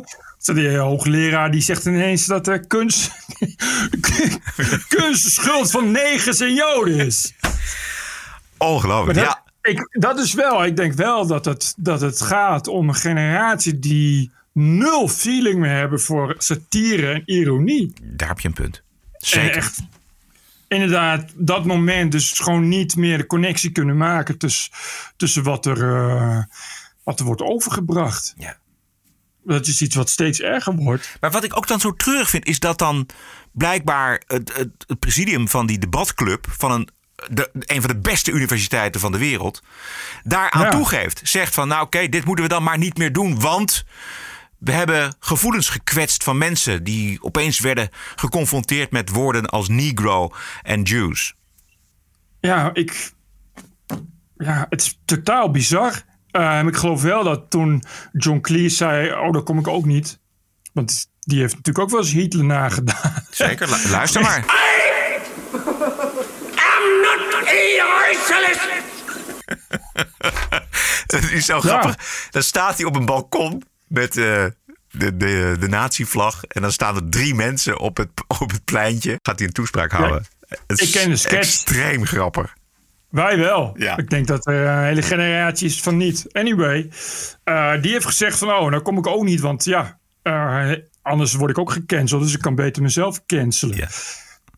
Die hoogleraar die zegt ineens dat er kunst, kunst de schuld van negers en joden is. Ongelooflijk. Dat, Ja, ik, dat is wel, ik denk wel dat het, dat het gaat om een generatie die nul feeling meer hebben voor satire en ironie. daar heb je een punt. En Zeker. echt, inderdaad, dat moment dus gewoon niet meer de connectie kunnen maken tussen, tussen wat, er, eh, wat er wordt overgebracht. Ja. Dat is iets wat steeds erger wordt. Maar wat ik ook dan zo treurig vind, is dat dan blijkbaar het, het, het presidium van die debatclub van een, de, een van de beste universiteiten van de wereld daaraan Ja. toegeeft. Zegt van, nou oké, dit moeten we dan maar niet meer doen, want we hebben gevoelens gekwetst van mensen die opeens werden geconfronteerd met woorden als Negro en Jews. Ja, ik, ja, het is totaal bizar. Eh, ik geloof wel dat toen John Cleese zei, oh, daar kom ik ook niet. Want die heeft natuurlijk ook wel eens Hitler nagedaan. Zeker, lu- luister maar. socialist. Dat is zo grappig. Dan staat hij op een balkon met eh, de, de, de nazi-vlag. En dan staan er drie mensen op het, op het pleintje. Gaat hij een toespraak houden. Het ik ken de sketch. Extreem grappig. Wij wel. Ja. Ik denk dat er een hele generatie is van niet. Anyway, eh, die heeft gezegd van, oh, nou kom ik ook niet, want ja, eh, anders word ik ook gecanceld, dus ik kan beter mezelf cancelen. Ja.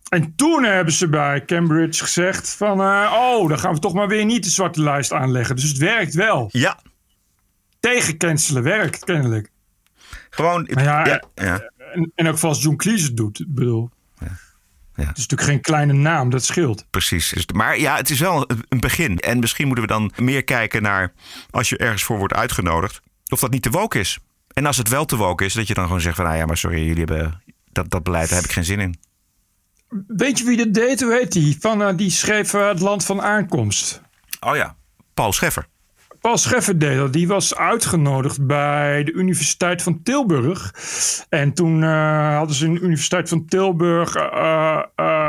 En toen hebben ze bij Cambridge gezegd van, eh, oh, dan gaan we toch maar weer niet de zwarte lijst aanleggen. Dus het werkt wel. Ja, Tegen cancelen werkt kennelijk. gewoon. Ja, ja, ja. En, en ook als John Cleese het doet, bedoel. Ja. Het is natuurlijk geen kleine naam, dat scheelt. Precies. Dus- Maar ja, het is wel een- een begin. En misschien moeten we dan meer kijken naar als je ergens voor wordt uitgenodigd, of dat niet te woke is. En als het wel te woke is, dat je dan gewoon zegt van, nou ja, maar sorry, jullie hebben dat, dat beleid, daar heb ik geen zin in. Weet je wie dat deed? Hoe heet die? Van, eh, die schreef eh, Het Land van Aankomst. Oh ja, Paul Scheffer. Paul Scheffer deed dat. Die was uitgenodigd bij de Universiteit van Tilburg. En toen eh, hadden ze in de Universiteit van Tilburg,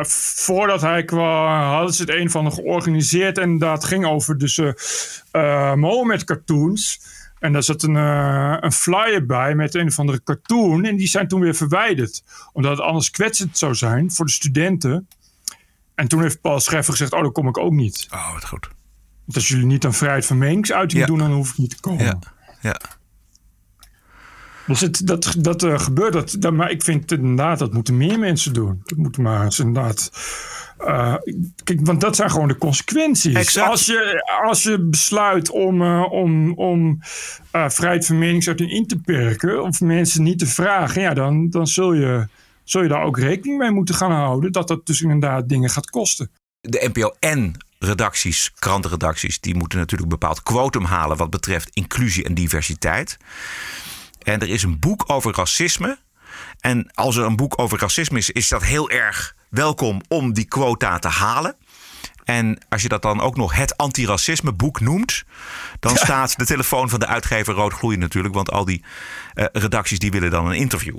voordat hij kwam, hadden ze het een van georganiseerd. En dat ging over dus Mohammed cartoons. En daar zat een, eh, een flyer bij met een of andere cartoon. En die zijn toen weer verwijderd. Omdat het anders kwetsend zou zijn voor de studenten. En toen heeft Paul Scheffer gezegd, oh, dan kom ik ook niet. Oh, wat goed. Want als jullie niet aan vrijheid van meningsuiting Ja. doen, dan hoef ik niet te komen. Ja, ja. Dus het, dat, dat eh, gebeurt. Dat, dat, maar ik vind inderdaad, dat moeten meer mensen doen. Dat moeten maar eens inderdaad. Eh, kijk, want dat zijn gewoon de consequenties. Exact. Als je, als je besluit om, eh, om, om eh, vrijheid van meningsuiting in te perken, of mensen niet te vragen, ja, dan, dan zul, je, zul je daar ook rekening mee moeten gaan houden. Dat dat dus inderdaad dingen gaat kosten. de NPO en redacties, krantenredacties, die moeten natuurlijk een bepaald quotum halen wat betreft inclusie en diversiteit. En er is een boek over racisme. En als er een boek over racisme is, is dat heel erg welkom om die quota te halen. En als je dat dan ook nog het antiracisme boek noemt, dan staat de telefoon van de uitgever rood natuurlijk, want al die eh, redacties die willen dan een interview.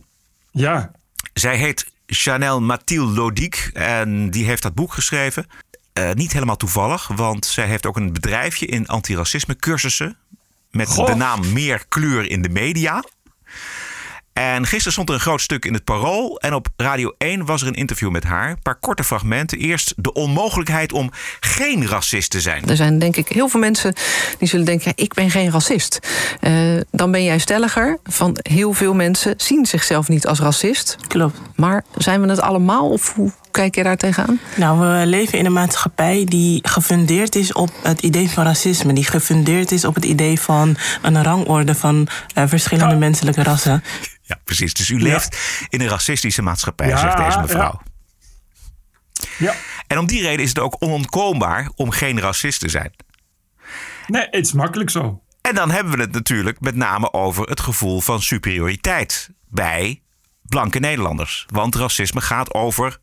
Ja, Zij heet Chanel Mathilde Lodic en die heeft dat boek geschreven. Eh, niet helemaal toevallig, want zij heeft ook een bedrijfje in antiracisme cursussen. Met Goh. de naam Meer kleur in de media. En gisteren stond er een groot stuk in het Parool. En op Radio 1 was er een interview met haar. Een paar korte fragmenten. Eerst de onmogelijkheid om geen racist te zijn. Er zijn denk ik heel veel mensen die zullen denken: ja, ik ben geen racist. Eh, dan ben jij stelliger. Van heel veel mensen zien zichzelf niet als racist. Klopt. Maar zijn we het allemaal of hoe kijk je daar tegenaan? Nou, we leven in een maatschappij die gefundeerd is op het idee van racisme. Die gefundeerd is op het idee van een rangorde van eh, verschillende menselijke rassen. Ja, precies. Dus u leeft in een racistische maatschappij, zegt deze mevrouw. Ja. En om die reden is het ook onontkoombaar om geen racist te zijn. Nee, het is makkelijk zo. En dan hebben we het natuurlijk met name over het gevoel van superioriteit bij blanke Nederlanders. Want racisme gaat over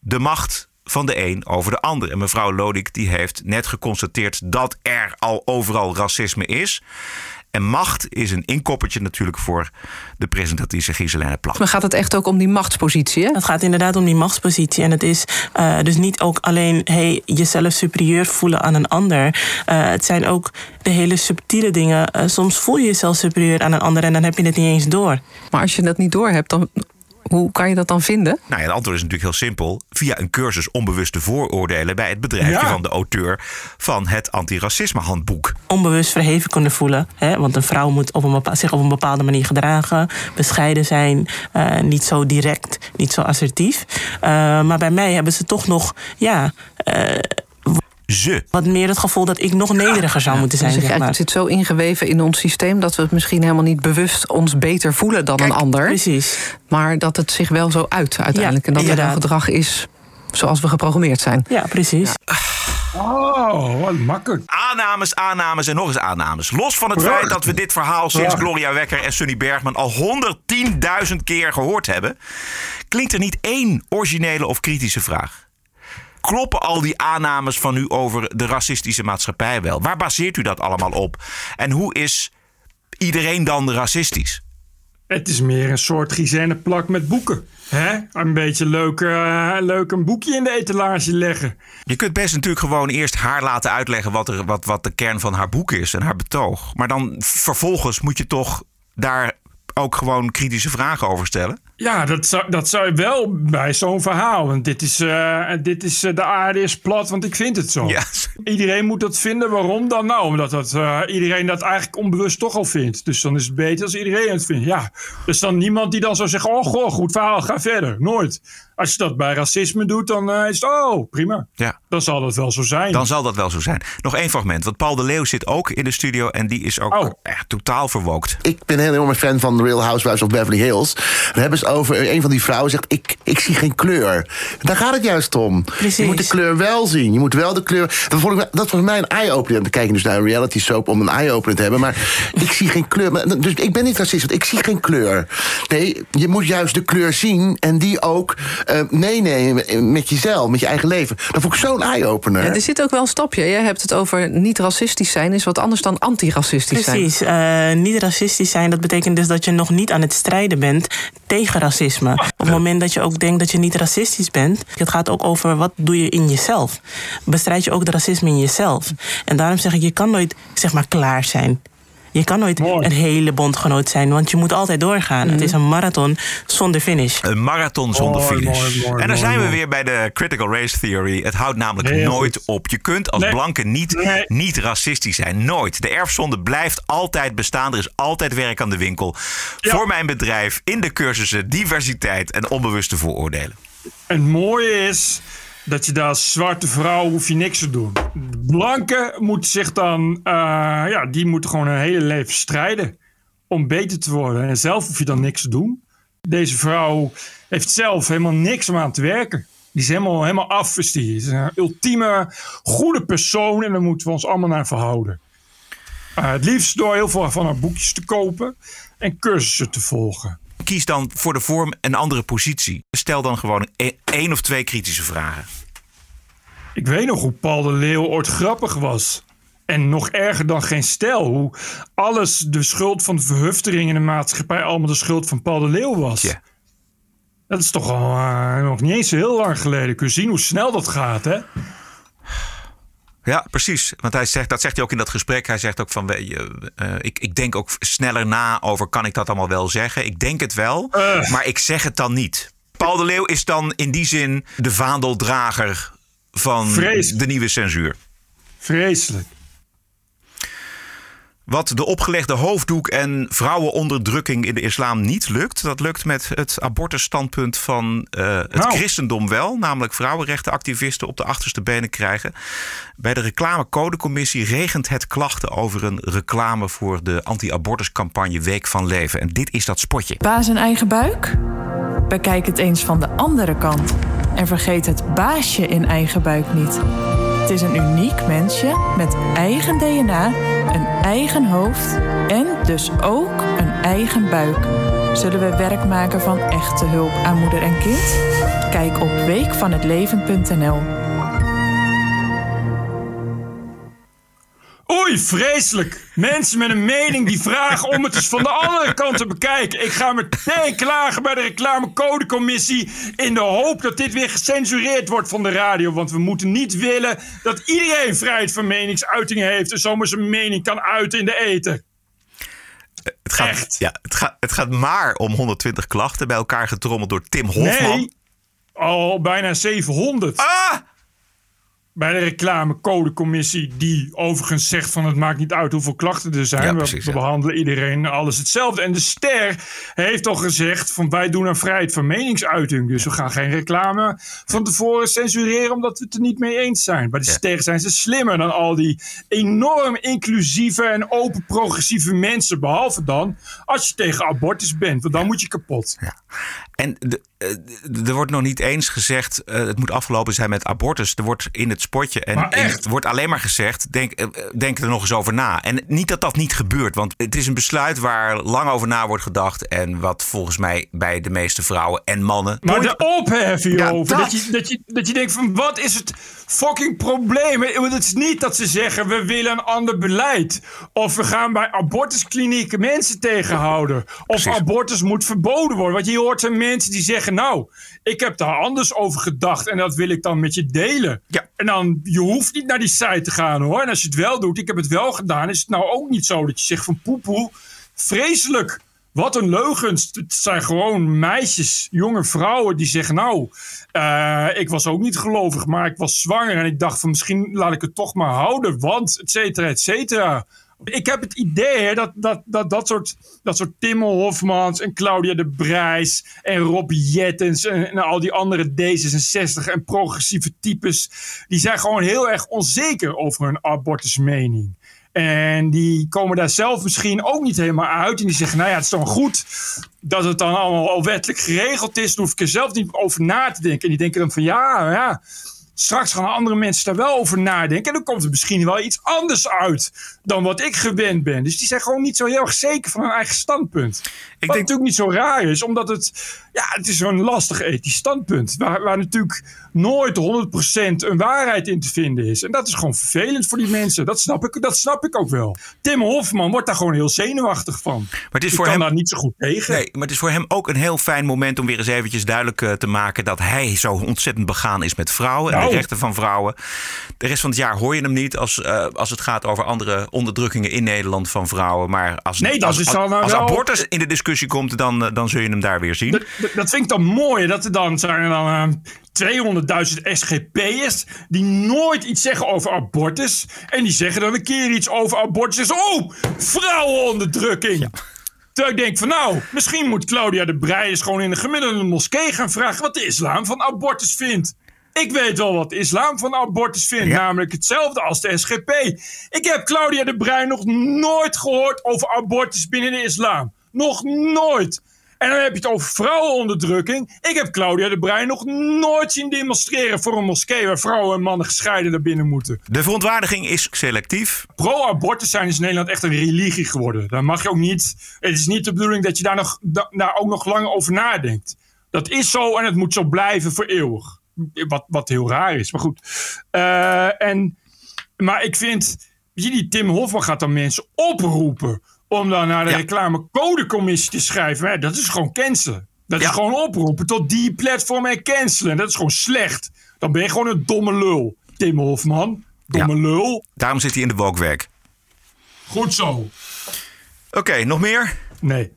de macht van de een over de ander. En mevrouw Lodik die heeft net geconstateerd dat er al overal racisme is. En macht is een inkoppertje natuurlijk voor de presentatrice Giseline Plag. Maar gaat het echt ook om die machtspositie? Hè? Het gaat inderdaad om die machtspositie. En het is uh, dus niet ook alleen hey, jezelf superieur voelen aan een ander. Uh, het zijn ook de hele subtiele dingen. Uh, soms voel je jezelf superieur aan een ander en dan heb je het niet eens door. Maar als je dat niet door hebt, dan hoe kan je dat dan vinden? Nou ja, het antwoord is natuurlijk heel simpel. Via een cursus onbewuste vooroordelen bij het bedrijfje ja. van de auteur van het antiracisme handboek. Onbewust verheven kunnen voelen. Hè? Want een vrouw moet op een zich op een bepaalde manier gedragen. Bescheiden zijn. Uh, niet zo direct. Niet zo assertief. Uh, maar bij mij hebben ze toch nog... Ja, uh, ze. Wat meer het gevoel dat ik nog nederiger zou moeten zijn. Dus zeg maar. Het zit zo ingeweven in ons systeem dat we het misschien helemaal niet bewust ons beter voelen dan Kijk, een ander. Precies. Maar dat het zich wel zo uit uiteindelijk. Ja, en dat het gedrag is zoals we geprogrammeerd zijn. Ja, precies. Ja. Oh, wat makkelijk. Aannames, aannames en nog eens aannames. Los van het Prachtig. feit dat we dit verhaal sinds. Gloria Wekker en Sunny Bergman al 110.000 keer gehoord hebben, klinkt er niet één originele of kritische vraag. Kloppen al die aannames van u over de racistische maatschappij wel? Waar baseert u dat allemaal op? En hoe is iedereen dan racistisch? Het is meer een soort plak met boeken. Hè? Een beetje leuk, eh, leuk een boekje in de etalage leggen. Je kunt best natuurlijk gewoon eerst haar laten uitleggen wat, er, wat, wat de kern van haar boek is en haar betoog. Maar dan vervolgens moet je toch daar ook gewoon kritische vragen over stellen. Ja, dat zou, dat zou je wel bij zo'n verhaal. Want dit is, eh, dit is eh, de aarde is plat, want ik vind het zo. Ja. Iedereen moet dat vinden. Waarom dan? Nou, omdat dat, eh, iedereen dat eigenlijk onbewust toch al vindt. Dus dan is het beter als iedereen het vindt. Ja, dus dan niemand die dan zou zeggen... oh, goh, goed verhaal, ga verder. Nooit. Als je dat bij racisme doet, dan is het... oh, prima. Ja. Dan zal dat wel zo zijn. Dan zal dat wel zo zijn. Nog één fragment, want Paul de Leeuw zit ook in de studio en die is ook Oh. echt totaal verwookt. Ik ben een enorme fan van The Real Housewives of Beverly Hills. Dan hebben over een van die vrouwen zegt: ik, ik zie geen kleur. Daar gaat het juist om. Precies. Je moet de kleur wel zien. Je moet wel de kleur. Dat, vond ik, dat was mij een eye-opener. We kijken dus naar een reality soap om een eye-opener te hebben. Maar ik zie geen kleur. Maar, dus ik ben niet racist, want ik zie geen kleur. Nee, je moet juist de kleur zien en die ook eh, meenemen met jezelf, met je eigen leven. Dat vond ik zo'n eye-opener. Ja, er zit ook wel een stapje. Je hebt het over niet racistisch zijn, is wat anders dan antiracistisch zijn. Precies. eh, niet racistisch zijn, dat betekent dus dat je nog niet aan het strijden bent tegen racisme. Op het moment dat je ook denkt dat je niet racistisch bent, het gaat ook over wat doe je in jezelf. Bestrijd je ook de racisme in jezelf. En daarom zeg ik, je kan nooit zeg maar klaar zijn. Je kan nooit een hele bondgenoot zijn, want je moet altijd doorgaan. Het is een marathon zonder finish. Een marathon zonder Mooi, finish. mooi, mooi, en dan mooi, zijn we mooi. weer bij de critical race theory. Het houdt namelijk Heel nooit goed. op. Je kunt als Nee. blanke niet, Nee. niet racistisch zijn. Nooit. De erfzonde blijft altijd bestaan. Er is altijd werk aan de winkel. Ja. Voor mijn bedrijf in de cursussen diversiteit en onbewuste vooroordelen. En het mooie is dat je daar als zwarte vrouw hoef je niks te doen. Blanke moet zich dan, eh, ja, die moet gewoon een hele leven strijden om beter te worden. En zelf hoef je dan niks te doen. Deze vrouw heeft zelf helemaal niks om aan te werken. Die is helemaal, helemaal af, is. Die is een ultieme goede persoon en daar moeten we ons allemaal naar verhouden. Eh, het liefst door heel veel van haar boekjes te kopen en cursussen te volgen. Kies dan voor de vorm een andere positie. Stel dan gewoon e- één of twee kritische vragen. Ik weet nog hoe Paul de Leeuw ooit grappig was. En nog erger dan geen stijl. Hoe alles de schuld van de verhuftering in de maatschappij allemaal de schuld van Paul de Leeuw was. Dat is toch al eh, nog niet eens heel lang geleden. Kun je zien hoe snel dat gaat, hè? Ja, precies. Want hij zegt, dat zegt hij ook in dat gesprek. Hij zegt ook van, eh, ik, ik denk ook sneller na over, kan ik dat allemaal wel zeggen? Ik denk het wel, Eh. maar ik zeg het dan niet. Paul de Leeuw is dan in die zin de vaandeldrager van Vreselijk. de nieuwe censuur. Vreselijk. Wat de opgelegde hoofddoek en vrouwenonderdrukking in de islam niet lukt, dat lukt met het abortusstandpunt van eh, het Nou. christendom wel. Namelijk vrouwenrechtenactivisten op de achterste benen krijgen. Bij de reclamecodecommissie regent het klachten over een reclame voor de anti-abortuscampagne Week van Leven. En dit is dat spotje. Baas en eigen buik? Bekijk het eens van de andere kant. En vergeet het baasje in eigen buik niet. Het is een uniek mensje met eigen DNA, een eigen hoofd en dus ook een eigen buik. Zullen we werk maken van echte hulp aan moeder en kind? Kijk op weekvanhetleven.nl. Oei, vreselijk. Mensen met een mening die vragen om het eens van de andere kant te bekijken. Ik ga meteen klagen bij de reclamecodecommissie. In de hoop dat dit weer gecensureerd wordt van de radio. Want we moeten niet willen dat iedereen vrijheid van meningsuiting heeft. En zomaar zijn mening kan uiten in de eten. Het gaat, Ja, het, gaat, het gaat maar om 120 klachten bij elkaar getrommeld door Tim Hofman. Nee, al bijna 700. Ah! Bij de reclamecodecommissie, die overigens zegt van het maakt niet uit hoeveel klachten er zijn. Ja, we, precies, we ja. behandelen iedereen alles hetzelfde. En de ster heeft al gezegd van wij doen een vrijheid van meningsuiting. Dus we gaan geen reclame van tevoren censureren omdat we het er niet mee eens zijn. Bij de ster zijn ze slimmer dan al die enorm inclusieve en open progressieve mensen. Behalve dan als je tegen abortus bent, want dan moet je kapot. En de, eh, er wordt nog niet eens gezegd, eh, het moet afgelopen zijn met abortus. Er wordt in het spotje en in- wordt alleen maar gezegd, denk, eh, denk er nog eens over na. En niet dat dat niet gebeurt, want het is een besluit waar lang over na wordt gedacht. En wat volgens mij bij de meeste vrouwen en mannen... Maar de ophef hierover. Ja, dat. je, dat, je, dat je denkt van wat is het fucking probleem? Want Het is niet dat ze zeggen we willen een ander beleid. Of we gaan bij abortusklinieken mensen tegenhouden. Of abortus moet verboden worden. Want je hoort zijn mensen die zeggen nou ik heb daar anders over gedacht. En dat wil ik dan met je delen. En dan je hoeft niet naar die site te gaan hoor. En als je het wel doet, ik heb het wel gedaan. Is het nou ook niet zo dat je zegt van poepoe. Vreselijk. Wat een leugens. Het zijn gewoon meisjes, jonge vrouwen die zeggen: Nou, eh, ik was ook niet gelovig, maar ik was zwanger. En ik dacht van misschien laat ik het toch maar houden, want et cetera, et cetera. Ik heb het idee dat, dat, dat, dat, soort, dat soort Tim Hofmans en Claudia de Brijs en Rob Jettens en, en al die andere D66 en progressieve types, die zijn gewoon heel erg onzeker over hun abortusmening. En die komen daar zelf misschien ook niet helemaal uit. En die zeggen, nou ja, het is dan goed dat het dan allemaal al wettelijk geregeld is. Dan hoef ik er zelf niet over na te denken. En die denken dan van, ja, ja, straks gaan andere mensen daar wel over nadenken. En dan komt er misschien wel iets anders uit dan wat ik gewend ben. Dus die zijn gewoon niet zo heel erg zeker van hun eigen standpunt. wat natuurlijk niet zo raar is, omdat het, ja, het is zo'n lastig ethisch standpunt. Waar, waar natuurlijk nooit 100% een waarheid in te vinden is. En dat is gewoon vervelend voor die mensen. Dat snap ik, dat snap ik ook wel. Tim Hofman wordt daar gewoon heel zenuwachtig van. Maar het is Ik voor kan hem daar niet zo goed tegen. Nee, maar het is voor hem ook een heel fijn moment om weer eens eventjes duidelijk eh, te maken dat hij zo ontzettend begaan is met vrouwen en Nou. de rechten van vrouwen. De rest van het jaar hoor je hem niet als, eh, als het gaat over andere onderdrukkingen in Nederland van vrouwen. Maar als, Nee, dat als, is als, nou als abortus in de discussie komt, dan, eh, dan zul je hem daar weer zien. Dat vind ik dan mooi. Dat er dan zijn er dan eh, 200.000 SGP'ers die nooit iets zeggen over abortus. En die zeggen dan een keer iets over abortus. Oh, vrouwenonderdrukking. Terwijl ik denk van nou, misschien moet Claudia de Breij eens gewoon in de gemiddelde moskee gaan vragen wat de islam van abortus vindt. Ik weet wel wat de islam van abortus vindt, namelijk hetzelfde als de SGP. Ik heb Claudia de Breij nog nooit gehoord over abortus binnen de islam. Nog nooit. En dan heb je het over vrouwenonderdrukking. Ik heb Claudia de Breij nog nooit zien demonstreren voor een moskee waar vrouwen en mannen gescheiden naar binnen moeten. De verontwaardiging is selectief. Pro-abortus zijn is in Nederland echt een religie geworden. Daar mag je ook niet. Het is niet de bedoeling dat je daar, nog, da- daar ook nog lang over nadenkt. Dat is zo en het moet zo blijven voor eeuwig. Wat, wat heel raar is, maar goed. Eh, en, maar ik vind. je, Die Tim Hofman gaat dan mensen oproepen. Om dan naar de reclamecodecommissie te schrijven. Ja, dat is gewoon cancelen. Dat is gewoon oproepen tot die platform en cancelen. Dat is gewoon slecht. Dan ben je gewoon een domme lul. Tim Hofman. Domme lul. Daarom zit hij in de wolkwerk. Goed zo. Oké, nog meer? Nee.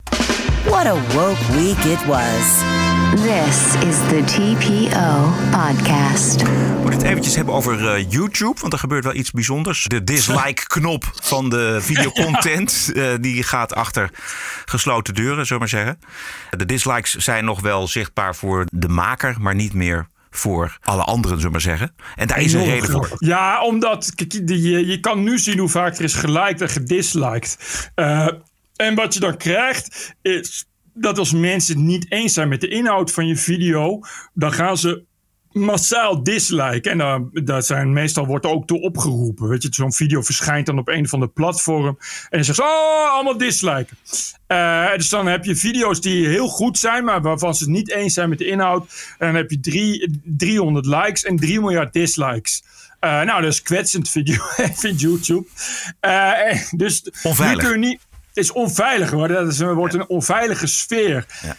What a woke week it was. This is the TPO podcast. We moeten het eventjes hebben over eh, YouTube, want er gebeurt wel iets bijzonders. De dislike-knop van de videocontent, eh, die gaat achter gesloten deuren, zullen we maar zeggen. De dislikes zijn nog wel zichtbaar voor de maker, maar niet meer voor alle anderen, zullen we maar zeggen. En daar is een reden voor. Ja, omdat je, je kan nu zien hoe vaak er is geliked en gedisliked. Eh, en wat je dan krijgt is dat als mensen het niet eens zijn met de inhoud van je video, dan gaan ze massaal dislike. En dan dat zijn, meestal wordt er ook toe opgeroepen. Weet je, zo'n video verschijnt dan op een of ander platform. En je zegt, oh, allemaal disliken. Uh, dus dan heb je video's die heel goed zijn, maar waarvan ze het niet eens zijn met de inhoud. En dan heb je drie, 300 likes en 3 miljard dislikes. Uh, nou, dat is kwetsend, video, vindt YouTube. Uh, dus Onveilig. nu kun je niet het is onveilig worden. Dat is, het wordt een onveilige sfeer. Ja.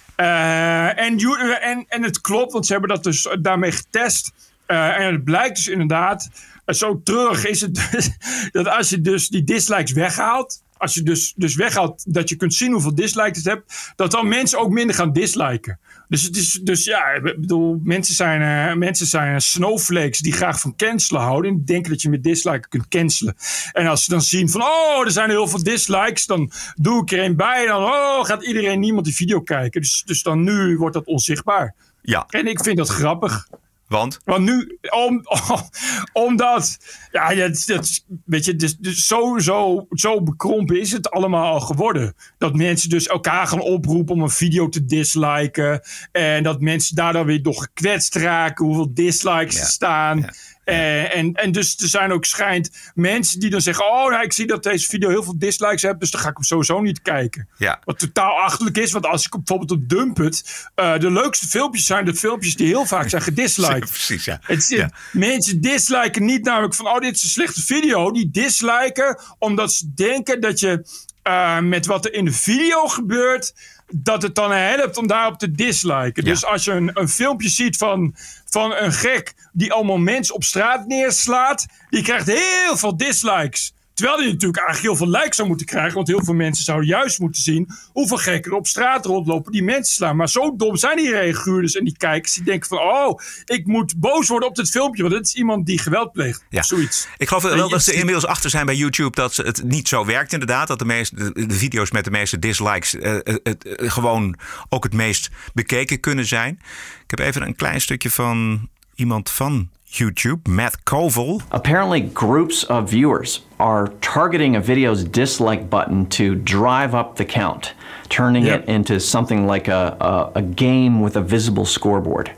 Uh, en, en, en het klopt, want ze hebben dat dus daarmee getest. Uh, en het blijkt dus inderdaad, uh, zo treurig is het dus, dat als je dus die dislikes weghaalt, als je dus, dus weghaalt dat je kunt zien hoeveel dislikes het hebt, dat dan mensen ook minder gaan disliken. Dus, het is, dus ja, ik bedoel, mensen zijn, uh, mensen zijn snowflakes die graag van cancelen houden. En denken dat je met disliken kunt cancelen. En als ze dan zien van, oh, er zijn heel veel dislikes, dan doe ik er een bij. Dan oh, gaat iedereen niemand die video kijken. Dus, dus dan nu wordt dat onzichtbaar. Ja. En ik vind dat grappig. Want? Want nu, om, om, omdat, ja, dat, dat, weet je, dus, dus zo, zo, zo bekrompen is het allemaal al geworden. Dat mensen dus elkaar gaan oproepen om een video te disliken. En dat mensen daardoor weer door gekwetst raken, hoeveel dislikes Ja. er staan. Ja. Eh, en, en dus er zijn ook schijnt mensen die dan zeggen: Oh, nou, ik zie dat deze video heel veel dislikes heeft, dus dan ga ik hem sowieso niet kijken. Ja. Wat totaal achterlijk is, want als ik bijvoorbeeld op Dumpet. eh de leukste filmpjes zijn de filmpjes die heel vaak zijn gedisliked. Precies, ja. Het Ja. Mensen disliken niet namelijk van, oh, dit is een slechte video. Die disliken omdat ze denken dat je eh, met wat er in de video gebeurt, dat het dan helpt om daarop te disliken. Ja. Dus als je een, een filmpje ziet van, van een gek die allemaal mensen op straat neerslaat, die krijgt heel veel dislikes. Terwijl die natuurlijk eigenlijk heel veel likes zou moeten krijgen. Want heel veel mensen zouden juist moeten zien hoeveel gekken er op straat rondlopen die mensen slaan. Maar zo dom zijn die reaguurders en die kijkers. Die denken van, oh, ik moet boos worden op dit filmpje. Want dit is iemand die geweld pleegt. Ja. Of zoiets. Ik geloof wel dat ze het- inmiddels achter zijn bij YouTube dat het niet zo werkt inderdaad. Dat de, meeste, de, de video's met de meeste dislikes het, eh, gewoon ook het meest bekeken kunnen zijn. Ik heb even een klein stukje van iemand van YouTube, Matt Koval. Apparently, groups of viewers are targeting a video's dislike button to drive up the count, turning Yep. it into something like a, a, a game with a visible scoreboard.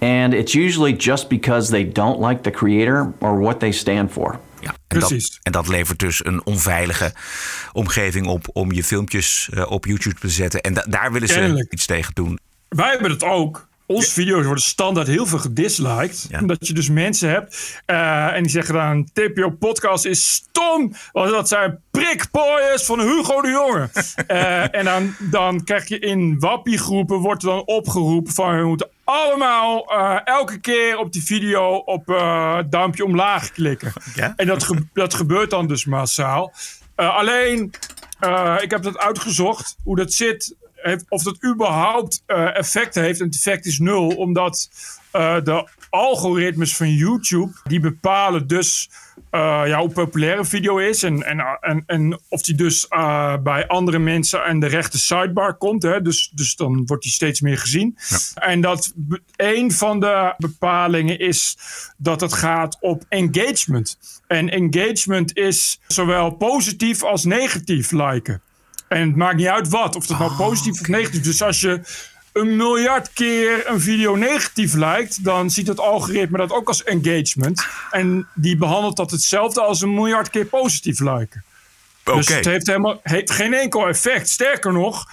And it's usually just because they don't like the creator or what they stand for. Ja, en dat, Precies. en dat levert dus een onveilige omgeving op om je filmpjes eh, op YouTube te zetten. En da- daar willen ze Kennelijk. iets tegen doen. Wij hebben het ook. Onze video's worden standaard heel veel gedisliked. Ja. Omdat je dus mensen hebt. eh, en die zeggen dan: TPO Podcast is stom. Want dat zijn prikpooiers van Hugo de Jonge. Eh, en dan, dan krijg je in wappiegroepen. Wordt er dan opgeroepen van: we moeten allemaal eh, elke keer op die video op duimpje omlaag klikken. Ja? En dat, ge- dat gebeurt dan dus massaal. Alleen, ik heb dat uitgezocht, hoe dat zit. Heeft, of dat überhaupt eh, effect heeft. En het effect is nul, omdat eh, de algoritmes van YouTube... die bepalen dus eh, ja, hoe populair een video is. En, en, en, en of die dus bij andere mensen aan de rechte sidebar komt. Hè? Dus, dus dan wordt die steeds meer gezien. En dat een van de bepalingen is dat het gaat op engagement. En engagement is zowel positief als negatief liken. En het maakt niet uit wat, of dat nou positief of negatief. Dus als je een miljard keer een video negatief lijkt, dan ziet het algoritme dat ook als engagement. En die behandelt dat hetzelfde als een miljard keer positief liken. Dus het heeft, helemaal, heeft geen enkel effect. Sterker nog,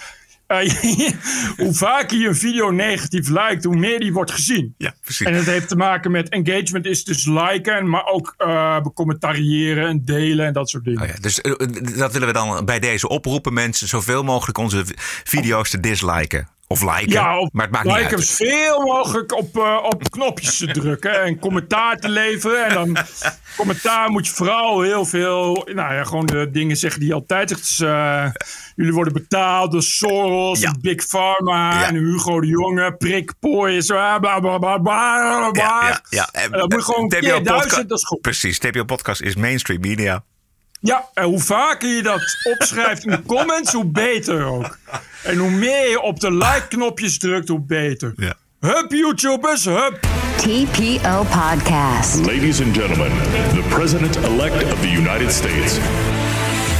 hoe vaker je een video negatief lijkt, hoe meer die wordt gezien. Ja, precies. En het heeft te maken met engagement is dus liken, maar ook eh becommentariëren en delen en dat soort dingen. Oh ja, dus eh, dat willen we dan bij deze oproepen. Mensen zoveel mogelijk onze video's te disliken. Of liken. Ja, op, maar het maakt niet uit. zoveel mogelijk op, eh, op knopjes te drukken en commentaar te leveren. En dan commentaar moet je vooral heel veel, nou ja, gewoon de dingen zeggen die je altijd zegt. Dus, eh, jullie worden betaald door Soros, Ja. Big Pharma Ja. en Hugo de Jonge, Prik, Pooi, zo, bla bla bla bla bla. bla. Ja, ja, ja. En dan moet je gewoon keer duizend, dat is goed. Precies, TPO Podcast is mainstream media. Ja, en hoe vaker je dat opschrijft in de comments, hoe beter ook. En hoe meer je op de like-knopjes drukt, hoe beter. Ja. Hup, YouTubers, hup. TPO Podcast. Ladies and gentlemen, the President elect of the United States.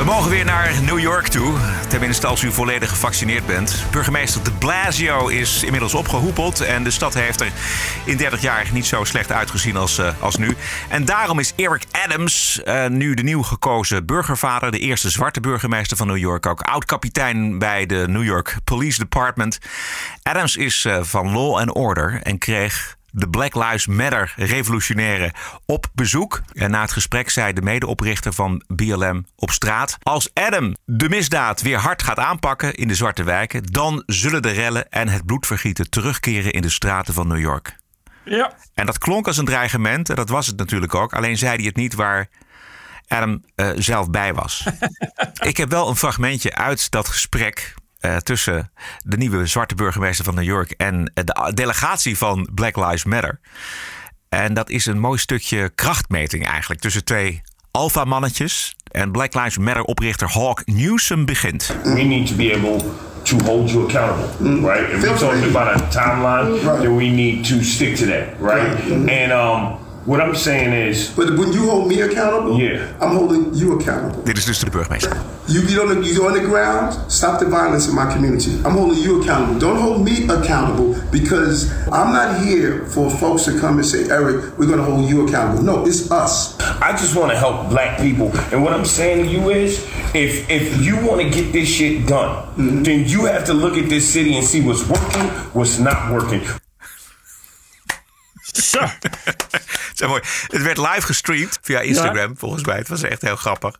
We mogen weer naar New York toe. Tenminste, als u volledig gevaccineerd bent. Burgemeester de Blasio is inmiddels opgehoepeld. En de stad heeft er in 30 jaar niet zo slecht uitgezien als, uh, als nu. En daarom is Eric Adams uh, nu de nieuw gekozen burgervader. De eerste zwarte burgemeester van New York. Ook oud-kapitein bij de New York Police Department. Adams is uh, van Law and Order en kreeg de Black Lives Matter revolutionaire op bezoek. En na het gesprek zei de medeoprichter van BLM op straat: Als Adam de misdaad weer hard gaat aanpakken in de zwarte wijken, dan zullen de rellen en het bloedvergieten terugkeren in de straten van New York. Ja. En dat klonk als een dreigement, en dat was het natuurlijk ook. Alleen zei hij het niet waar Adam uh, zelf bij was. Ik heb wel een fragmentje uit dat gesprek uh, tussen de nieuwe zwarte burgemeester van New York en de delegatie van Black Lives Matter. En dat is een mooi stukje krachtmeting eigenlijk tussen twee alfamannetjes. En Black Lives Matter oprichter Hawk Newsom begint. We need to be able to hold you accountable, mm. right? If we're talking about a timeline, then we need to stick to that, right? Mm. And um, what I'm saying is... But when you hold me accountable, yeah. I'm holding you accountable. Dit is dus de burgemeester. You get on the, you go on the ground, stop the violence in my community. I'm holding you accountable. Don't hold me accountable because I'm not here for folks to come and say, Eric, we're going to hold you accountable. No, it's us. I just want to help black people. And what I'm saying to you is, if if you want to get this shit done, mm-hmm. then you have to look at this city and see what's working, what's not working. Zo. Zo mooi. Het werd live gestreamd via Instagram, ja. volgens mij. Het was echt heel grappig.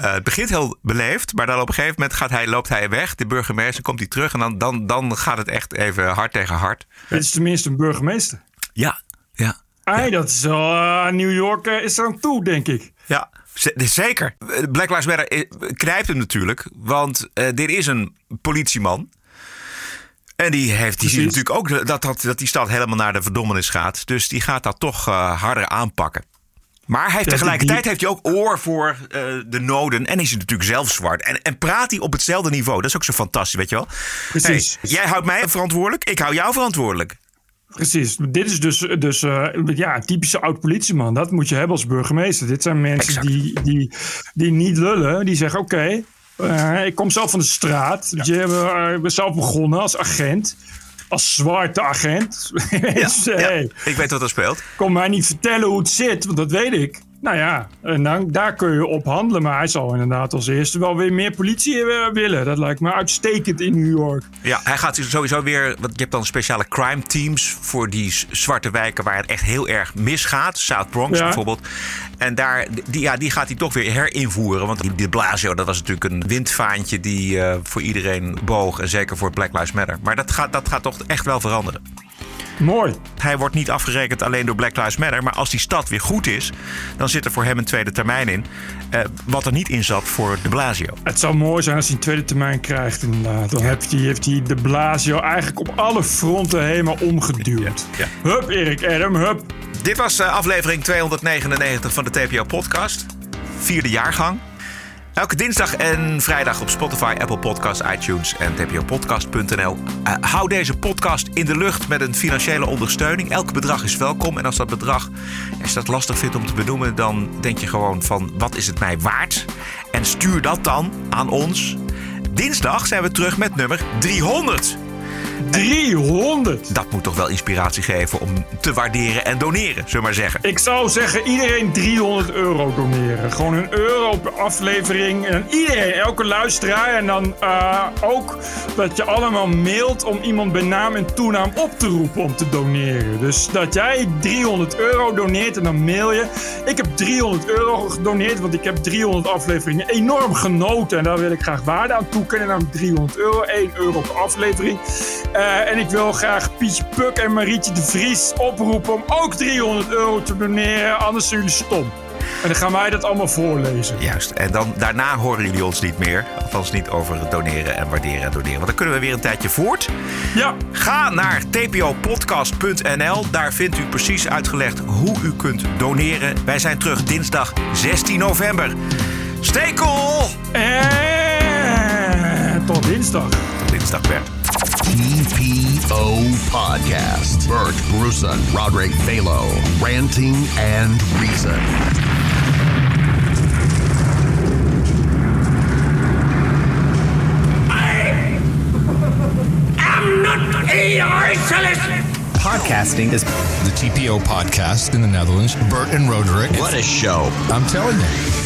Uh, het begint heel beleefd, maar dan op een gegeven moment gaat hij, loopt hij weg. De burgemeester komt hij terug en dan, dan, dan gaat het echt even hard tegen hard. Dit is tenminste een burgemeester. Ja, ja. Ai, ja. dat is wel, uh, New York uh, is er aan toe, denk ik. Ja, zeker. Black Lives Matter knijpt hem natuurlijk, want dit is een politieman. En die, heeft, die ziet natuurlijk ook dat, dat, dat die stad helemaal naar de verdommenis gaat. Dus die gaat dat toch uh, harder aanpakken. Maar hij heeft, tegelijkertijd heeft hij ook oor voor uh, de noden. En is hij natuurlijk zelf zwart. En, en praat hij op hetzelfde niveau. Dat is ook zo fantastisch, weet je wel. Precies. Hey, jij houdt mij verantwoordelijk, ik hou jou verantwoordelijk. Precies. Dit is dus, dus uh, ja, een typische oud-politieman. Dat moet je hebben als burgemeester. Dit zijn mensen die, die, die niet lullen. Die zeggen, oké, okay, uh, ik kom zelf van de straat. Ja. Je uh, ben zelf begonnen als agent. Als zwarte agent. Ja, dus, ja. Hey, ik weet wat er speelt. Kom mij niet vertellen hoe het zit, want dat weet ik. Nou ja, en dan, daar kun je op handelen. Maar hij zal inderdaad als eerste wel weer meer politie willen. Dat lijkt me uitstekend in New York. Ja, hij gaat sowieso weer... Want je hebt dan speciale crime teams voor die zwarte wijken... waar het echt heel erg misgaat. South Bronx ja. bijvoorbeeld. En daar, die, ja, die gaat hij toch weer herinvoeren. Want die de Blasio, dat was natuurlijk een windvaantje... die uh, voor iedereen boog. En zeker voor Black Lives Matter. Maar dat gaat, dat gaat toch echt wel veranderen. Mooi. Hij wordt niet afgerekend alleen door Black Lives Matter. Maar als die stad weer goed is, dan zit er voor hem een tweede termijn in. Uh, wat er niet in zat voor de Blasio. Het zou mooi zijn als hij een tweede termijn krijgt, inderdaad. Dan heeft hij, heeft hij de Blasio eigenlijk op alle fronten helemaal omgeduwd. Ja, ja. Hup, Erik Adam, hup. Dit was uh, aflevering 299 van de TPO-podcast. Vierde jaargang. Elke dinsdag en vrijdag op Spotify, Apple Podcasts, iTunes en tpopodcast.nl. Uh, hou deze podcast in de lucht met een financiële ondersteuning. Elk bedrag is welkom. En als dat bedrag, als dat lastig vindt om te benoemen... dan denk je gewoon van, wat is het mij waard? En stuur dat dan aan ons. Dinsdag zijn we terug met nummer 300. 300! Dat moet toch wel inspiratie geven om te waarderen en doneren, zullen we maar zeggen. Ik zou zeggen, iedereen 300 euro doneren. Gewoon een euro per aflevering. En iedereen, elke luisteraar. En dan uh, ook dat je allemaal mailt om iemand bij naam en toenaam op te roepen om te doneren. Dus dat jij 300 euro doneert en dan mail je. Ik heb 300 euro gedoneerd, want ik heb 300 afleveringen enorm genoten. En daar wil ik graag waarde aan toekennen. Namelijk 300 euro, 1 euro per aflevering. Uh, en ik wil graag Pietje Puk en Marietje de Vries oproepen om ook 300 euro te doneren. Anders zijn jullie stom. En dan gaan wij dat allemaal voorlezen. Juist. En dan, daarna horen jullie ons niet meer. Althans niet over het doneren en waarderen en doneren. Want dan kunnen we weer een tijdje voort. Ja. Ga naar tpopodcast.nl. Daar vindt u precies uitgelegd hoe u kunt doneren. Wij zijn terug dinsdag 16 november. Stay cool! En tot dinsdag. Tot dinsdag, Bert. TPO Podcast. Bert Bruson, Roderick Balo, ranting and reason. I'm not a socialist. Podcasting is the TPO podcast in the Netherlands. Bert and Roderick. What a show. I'm telling you.